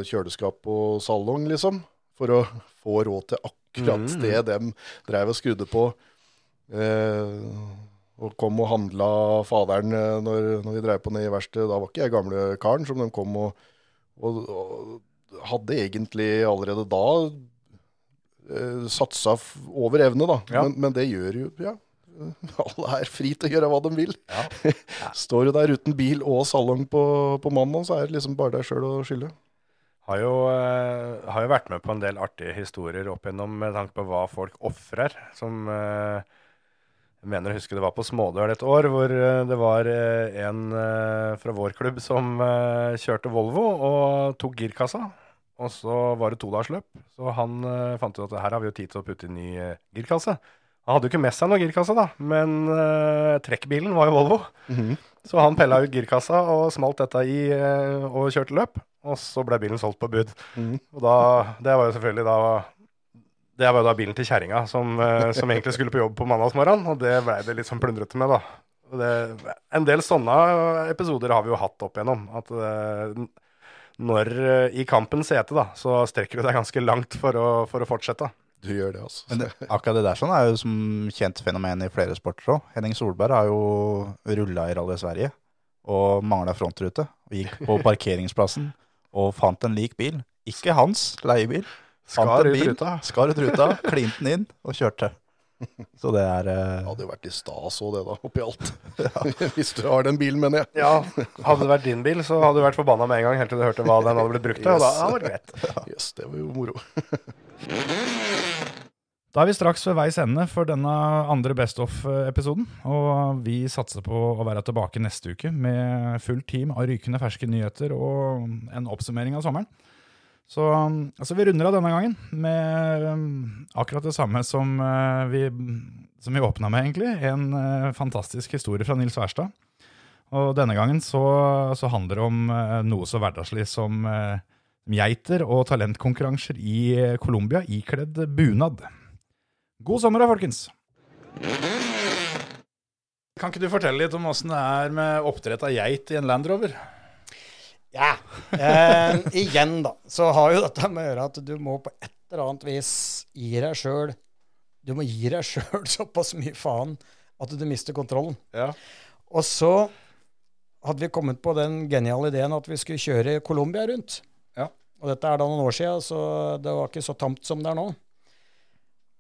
kjøleskap og salong, liksom, for å få råd til akkurat Mm. det de drev og skrudde på. Eh, og kom og handla faderen eh, når, når vi drev på ned i verkstedet. Da var ikke jeg gamle karen som de kom og, og, og hadde egentlig allerede da eh, satsa over evne, da. Ja. Men, men det gjør jo ja. Alle er fri til å gjøre hva de vil. Står du der uten bil og salong på, på mandag, så er det liksom bare deg sjøl å skylde. Har jo, uh, har jo vært med på en del artige historier opp igjennom med tanke på hva folk ofrer. Som uh, jeg mener å huske det var på Smådøl et år, hvor eh, det var uh, en fra vår klubb som kjørte Volvo og tok girkassa. Og så var det todagersløp, så han fant ut at her har vi jo tid til å putte i ny girkasse. Han hadde jo ikke med seg noen girkasse, da, men uh, trekkbilen var jo Volvo. Så han pella ut girkassa og smalt dette i uh, og kjørte løp. Og så ble bilen solgt på bud. Og da, det var jo selvfølgelig da Det var jo da bilen til kjerringa som, uh, som egentlig skulle på jobb på mandagsmorgenen, og det blei det litt sånn plundrete med, da. Det, en del sånne episoder har vi jo hatt opp igjennom. At uh, når i kampens hete, da, så strekker du deg ganske langt for å, for å fortsette. Du gjør det, altså. Men det, akkurat det der sånn er jo som kjent fenomen i flere sporter òg. Henning Solberg har jo rulla i Rally Sverige og mangla frontrute. Og gikk på parkeringsplassen og fant en lik bil. Ikke hans leiebil. Skar ut ruta. Skar ut ruta, klinte den inn og kjørte. Så det er eh, Det hadde jo vært i stas òg, det, da, oppi alt. Hvis du har den bilen, mener jeg. Ja, Hadde det vært din bil, så hadde du vært forbanna med en gang helt til du hørte hva den hadde blitt brukt til. Og da hadde det vært greit. Yes, det var jo moro. Da er vi straks ved veis ende for denne andre Best of-episoden. Og vi satser på å være tilbake neste uke med fullt team av rykende ferske nyheter og en oppsummering av sommeren. Så altså, vi runder av denne gangen med um, akkurat det samme som uh, vi, som vi åpna med, egentlig. En uh, fantastisk historie fra Nils Wærstad. Og denne gangen så, så handler det om uh, noe så hverdagslig som geiter og talentkonkurranser i Colombia ikledd bunad. God sommer da, folkens! Kan ikke du fortelle litt om åssen det er med oppdrett av geit i en Land Rover? Ja. Eh, igjen, da, så har jo dette med å gjøre at du må på et eller annet vis gi deg sjøl Du må gi deg sjøl såpass mye faen at du mister kontrollen. Ja. Og så hadde vi kommet på den geniale ideen at vi skulle kjøre Colombia rundt. Ja. Og dette er da noen år siden, så det var ikke så tamt som det er nå.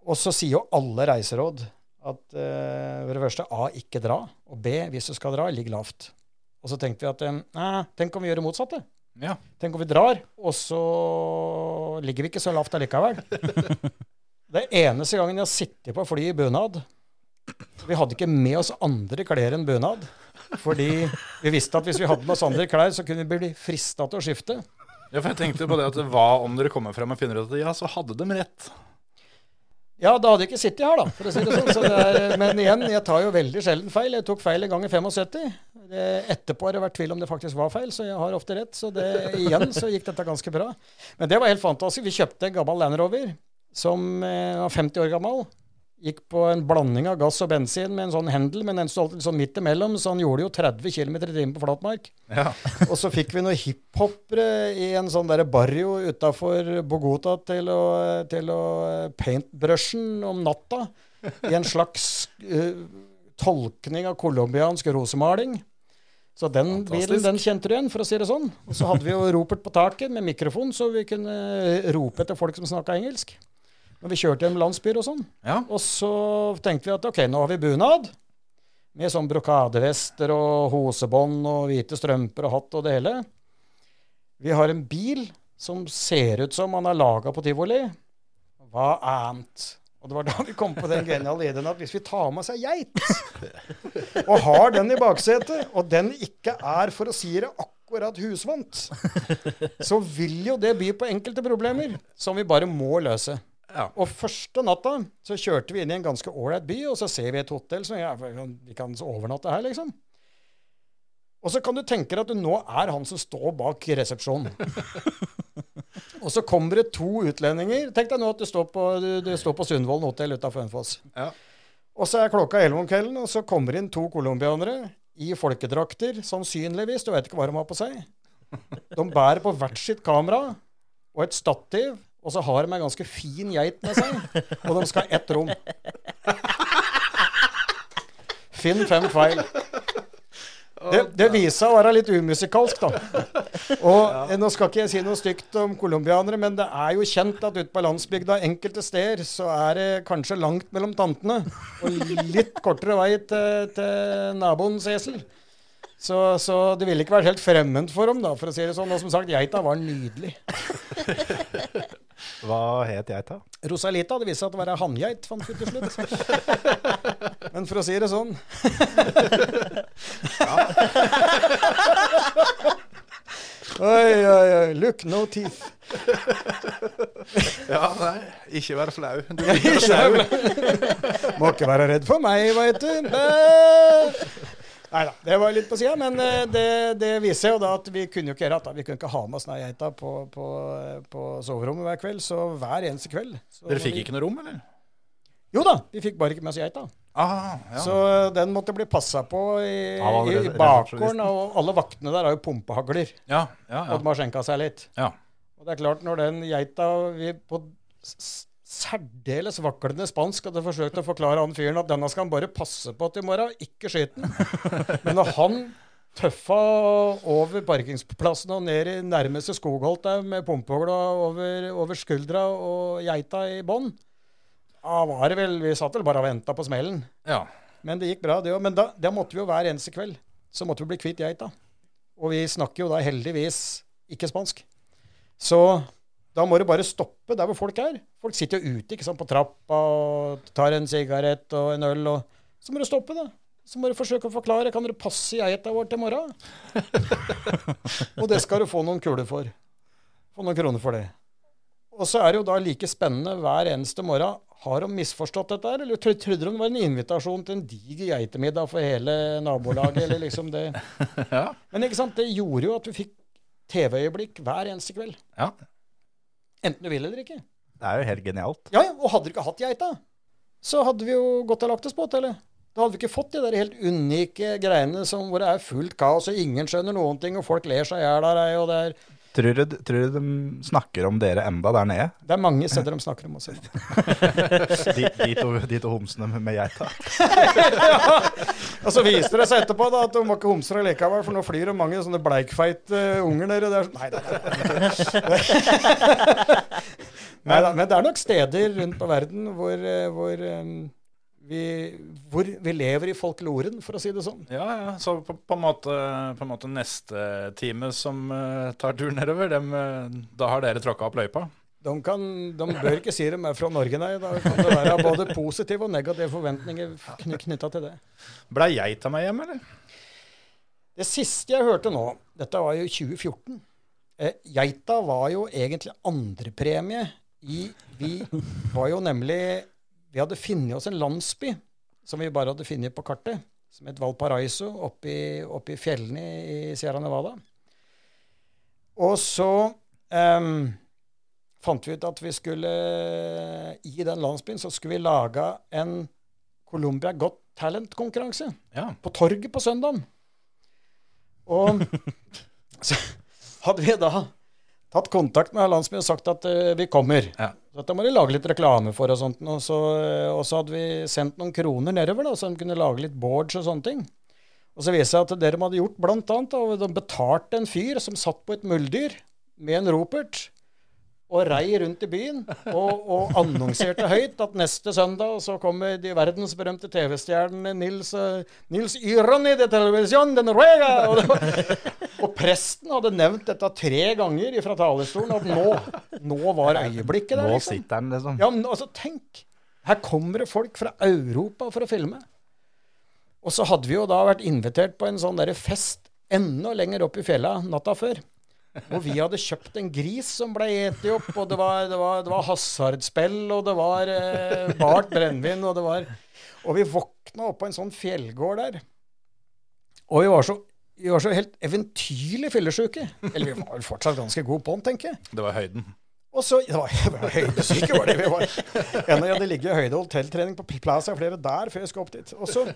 Og så sier jo alle reiseråd at uh, for det første A, ikke dra. Og B, hvis du skal dra, ligg lavt. Og så tenkte vi at eh, nei, tenk om vi gjør det motsatte. Ja. Tenk om vi drar, og så ligger vi ikke så lavt allikevel. det eneste gangen jeg har sittet på fly i bunad Vi hadde ikke med oss andre klær enn bunad. Fordi vi visste at hvis vi hadde med oss andre klær, så kunne vi bli frista til å skifte. Ja, for jeg tenkte på det at hva om dere kommer frem og finner ut at ja, så hadde de rett. Ja, da hadde jeg ikke sittet her, da, for å si det sånn. Så det er, men igjen, jeg tar jo veldig sjelden feil. Jeg tok feil en gang i 75. Det, etterpå har det vært tvil om det faktisk var feil, så jeg har ofte rett. Så det, igjen så gikk dette ganske bra. Men det var helt fantastisk. Vi kjøpte en gammel Land Rover som eh, var 50 år gammel. Gikk på en blanding av gass og bensin med en sånn hendel, men den stod alltid sånn midt imellom, så han gjorde jo 30 km i timen på flatmark. Ja. og så fikk vi noen hiphopere i en sånn derre barrio utafor Bogota til å, til å paintbrushen om natta. I en slags uh, tolkning av colombiansk rosemaling. Så den bilen den kjente du igjen, for å si det sånn. Og så hadde vi jo ropert på taket med mikrofon, så vi kunne rope etter folk som snakka engelsk. Når vi kjørte hjem landsbyer og sånn. Og så tenkte vi at ok, nå har vi bunad. Med sånn brokadevester og hosebånd og hvite strømper og hatt og det hele. Vi har en bil som ser ut som han er laga på tivoli. Hva annet? Og det var da vi kom på den geniale ideen at hvis vi tar med oss ei geit, og har den i baksetet, og den ikke er, for å si det akkurat husvant, så vil jo det by på enkelte problemer som vi bare må løse. Og første natta så kjørte vi inn i en ganske ålreit by, og så ser vi et hotell som ja, vi kan overnatte her, liksom. Og så kan du tenke deg at du nå er han som står bak resepsjonen. og så kommer det to utlendinger. Tenk deg nå at du står på, du, du står på Sundvolden hotell utafor Hønefoss. Og så er klokka elleve om kvelden, og så kommer inn to colombianere i folkedrakter, sannsynligvis. Du vet ikke hva de har på seg. De bærer på hvert sitt kamera og et stativ, og så har de ei ganske fin geit med seg. Og de skal ha ett rom. Finn fem feil. Det, det viser seg å være litt umusikalsk, da. Og Nå skal ikke jeg si noe stygt om colombianere, men det er jo kjent at ute på landsbygda enkelte steder så er det kanskje langt mellom tantene. Og litt kortere vei til, til naboens esel. Så, så det ville ikke vært helt fremmed for dem, da, for å si det sånn. Og som sagt, geita var nydelig. Hva het geita? Rosalita. Det viste seg det var hanngeit, fant vi til slutt. Men for å si det sånn Oi, oi, oi. Look, no teeth. Ja, nei, ikke vær flau. Du ikke flau. Må ikke være redd for meg, veit du. Nei da, det var litt på sida, men eh, det, det viser jo da at vi kunne jo ikke gjøre det. Vi kunne ikke ha med oss den geita på, på, på soverommet hver kveld, så hver eneste kveld. Så Dere fikk vi- ikke noe rom, eller? Jo da, vi fikk bare ikke med oss geita. Ah, ja. Så eh, den måtte bli passa på i, i, bakgården. Og alle vaktene der har jo pumpehagler. Ja, ja, ja. Og de har skjenka seg litt. Ja. Og det er klart, når den geita vi på særdeles vaklende spansk hadde forsøkt å forklare han fyren at denne skal han bare passe på til i morgen, ikke skyte den. Men når han tøffa over parkingsplassen og ned i nærmeste skogholt der med pumpehogla over, over skuldra og geita i bånn, da var det vel Vi satt vel bare og venta på smellen. Ja. Men det gikk bra, det òg. Men da, da måtte vi jo hver eneste kveld så måtte vi bli kvitt geita. Og vi snakker jo da heldigvis ikke spansk. Så da må du bare stoppe der hvor folk er. Folk sitter jo ute ikke sant, på trappa og tar en sigarett og en øl. Og så må du stoppe, da. Så må du forsøke å forklare. Kan dere passe geita vår til morgen? og det skal du få noen kuler for. Få noen kroner for det. Og så er det jo da like spennende hver eneste morgen. Har de misforstått dette eller trodde de det var en invitasjon til en diger geitemiddag for hele nabolaget? eller liksom det. Ja. Men ikke sant, det gjorde jo at vi fikk TV-øyeblikk hver eneste kveld. Ja. Enten du vil eller ikke. Det er jo helt genialt. Ja, ja, Og hadde du ikke hatt geita, så hadde vi jo gått og lagt oss på hotellet. Da hadde vi ikke fått de der helt unike greiene som, hvor det er fullt kaos, og ingen skjønner noen ting, og folk ler seg i hjel av deg, og det er Tror du, tror du de snakker om dere enda der nede? Det er mange steder de snakker om oss. de, de, to, de to homsene med, med geita. Og så viser det seg etterpå da, at de var ikke homser likevel, for nå flyr det mange sånne bleikfeite unger nedi der. Nei, det Nei da, men det er nok steder rundt på verden hvor, eh, hvor, eh, vi, hvor vi lever i folkloren, for å si det sånn. Ja, ja. Så på, på, en måte, måte neste time som uh, tar tur nedover, dem, eh, da har dere tråkka opp løypa? De, kan, de bør ikke si dem er fra Norge, nei. Da kan det være både positive og negative forventninger kn knytta til det. Blei geita meg hjem, eller? Det siste jeg hørte nå, dette var jo 2014, Eh, geita var jo egentlig andrepremie i Vi var jo nemlig Vi hadde funnet oss en landsby som vi bare hadde funnet på kartet, som het Valparaiso, oppi, oppi fjellene i Sierra Nevada. Og så um, fant vi ut at vi skulle I den landsbyen så skulle vi lage en Colombia Got Talent-konkurranse Ja. på torget på søndagen. Og så hadde vi da tatt kontakt med landsbyen og sagt at uh, vi kommer. Ja. Dette må de lage litt reklame for og sånt. Og så, eh, og så hadde vi sendt noen kroner nedover, da, så de kunne lage litt boards og sånne ting. Og så viste det seg at det de hadde gjort, blant annet, da, de betalte en fyr som satt på et muldyr med en ropert og rei rundt i byen og, og annonserte høyt at neste søndag så kommer de verdensberømte TV-stjernene Nils, eh, Nils Yroni de Television de Noruega. Og, var, og presten hadde nevnt dette tre ganger fra talerstolen, at nå, nå var øyeblikket der. Nå liksom. sitter han, liksom. Ja, men altså, tenk! Her kommer det folk fra Europa for å filme. Og så hadde vi jo da vært invitert på en sånn derre fest enda lenger opp i fjella natta før. Og vi hadde kjøpt en gris som ble eti opp, og det var, det var, det var hasardspill, og det var eh, bart brennevin, og det var Og vi våkna opp på en sånn fjellgård der. Og vi var så, vi var så helt eventyrlig fyllesyke. Eller vi var vel fortsatt ganske gode på den, tenker jeg. Det var høyden. Og så Det var, var høydesyke, var det vi var. En av de hadde ligget i høyde- og hotelltrening på Plaza flere der før jeg skulle opp dit. Og så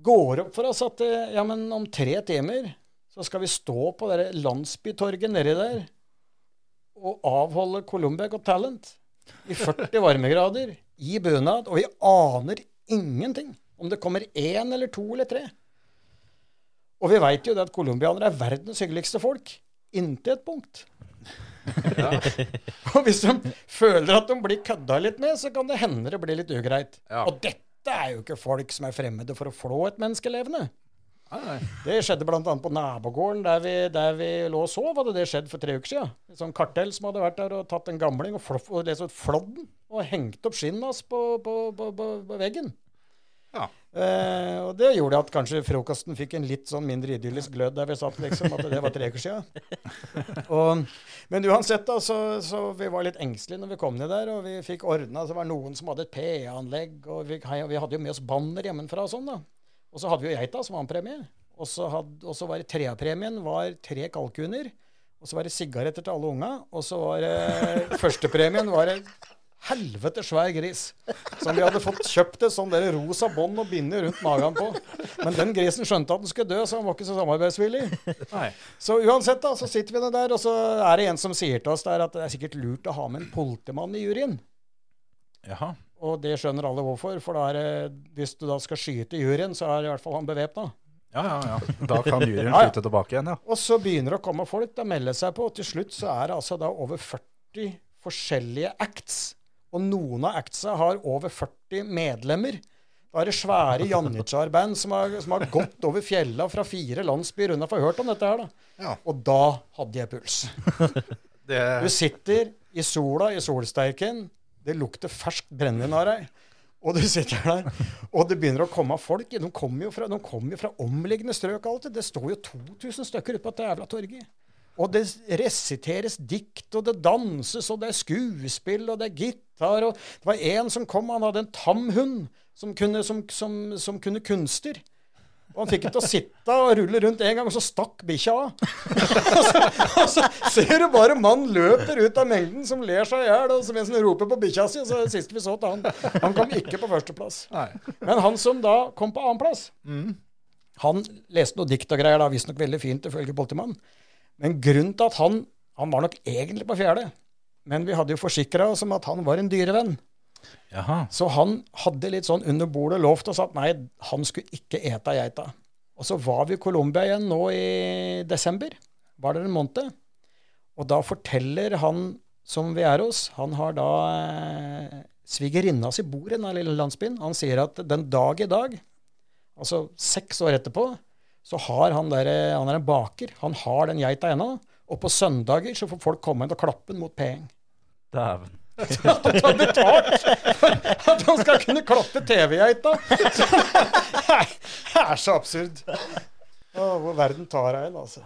går det opp for oss at eh, ja, men om tre timer så skal vi stå på det landsbytorget nedi der og avholde Colombia Got Talent i 40 varmegrader i bunad, og vi aner ingenting om det kommer én eller to eller tre. Og vi veit jo det at colombianere er verdens hyggeligste folk. Inntil et punkt. og hvis de føler at de blir kødda litt med, så kan det hende det blir litt ugreit. Og dette er jo ikke folk som er fremmede for å flå et menneske levende. Det skjedde bl.a. på nabogården der vi, der vi lå og sov. Hadde det skjedd for tre uker siden. Et sånt kartell som hadde vært der og tatt en gamling og, floff, og liksom flådd den og hengt opp skinnet hans på, på, på, på, veggen. Eh, og det gjorde at kanskje frokosten fikk en litt sånn mindre idyllisk glød der vi satt, liksom. At det var tre uker siden. Og, men uansett, da, så, så vi var litt engstelige når vi kom ned der, og vi fikk ordna Så var det noen som hadde et PA-anlegg, og vi, vi hadde jo med oss banner hjemmefra og sånn, da. Og så hadde vi jo geita som var en premie. og så var det treapremien var tre kalkuner. Og så var det sigaretter til alle unga. Og så var det førstepremien var en helvete svær gris. Som vi hadde fått kjøpt et sånn der rosa bånd og binde rundt magen på. Men den grisen skjønte at den skulle dø, så han var ikke så samarbeidsvillig. Nei. Så uansett, da, så sitter vi nå der, og så er det en som sier til oss der at det er sikkert lurt å ha med en politimann i juryen. Jaha. Og det skjønner alle hvorfor, for da er det, hvis du da skal skyte juryen, så er i hvert fall han bevæpna. Ja, ja, ja. Da kan juryen Ja, ja. skyte tilbake igjen, ja. Og så begynner det å komme folk, da melder seg på, og til slutt så er det altså da over 40 forskjellige acts. Og noen av actsa har over 40 medlemmer. Da er det svære Janitsjar-band som, har- som har gått over fjella fra fire landsbyer unna for hørt om dette her, da. Og da hadde jeg puls. Du sitter i sola i solsterken, det lukter ferskt brennevin av deg. Og du sitter der, og det begynner å komme folk. De kommer jo fra, jo fra omliggende strøk. alltid. Det står jo 2000 stykker ute på dette jævla torget. Og det resiteres dikt, og det danses, og det er skuespill, og det er gitar. Og det var en som kom, han hadde en tam hund som som, som, som kunne kunster. Og han fikk det til å sitte og rulle rundt en gang, og så stakk bikkja av. og, så, og så ser du bare mannen løper ut av mengden som ler seg i hjel, mens han roper på bikkja si. Og så det siste vi så til han. Han kom ikke på førsteplass. Men han som da kom på annenplass, han leste noe dikt og greier, da, visstnok veldig fint ifølge politimannen. Men grunnen til at han Han var nok egentlig på fjerde, men vi hadde jo forsikra oss om at han var en dyrevenn. Jaha. Så han hadde litt sånn under bordet lovt oss at nei, han skulle ikke ete geita. Og så var vi i Colombia igjen nå i desember. Var det en måned. Og da forteller han som vi er hos, han har da eh, svigerinna si bor i den lille landsbyen. Han sier at den dag i dag, altså seks år etterpå, så har han der, han er en baker, han har den geita ennå. Og på søndager så får folk komme inn og klappe den mot penger. Dæven. At han betalt for at han skal kunne klappe TV-geita! Det er så absurd. Å, hvor verden tar inn, altså.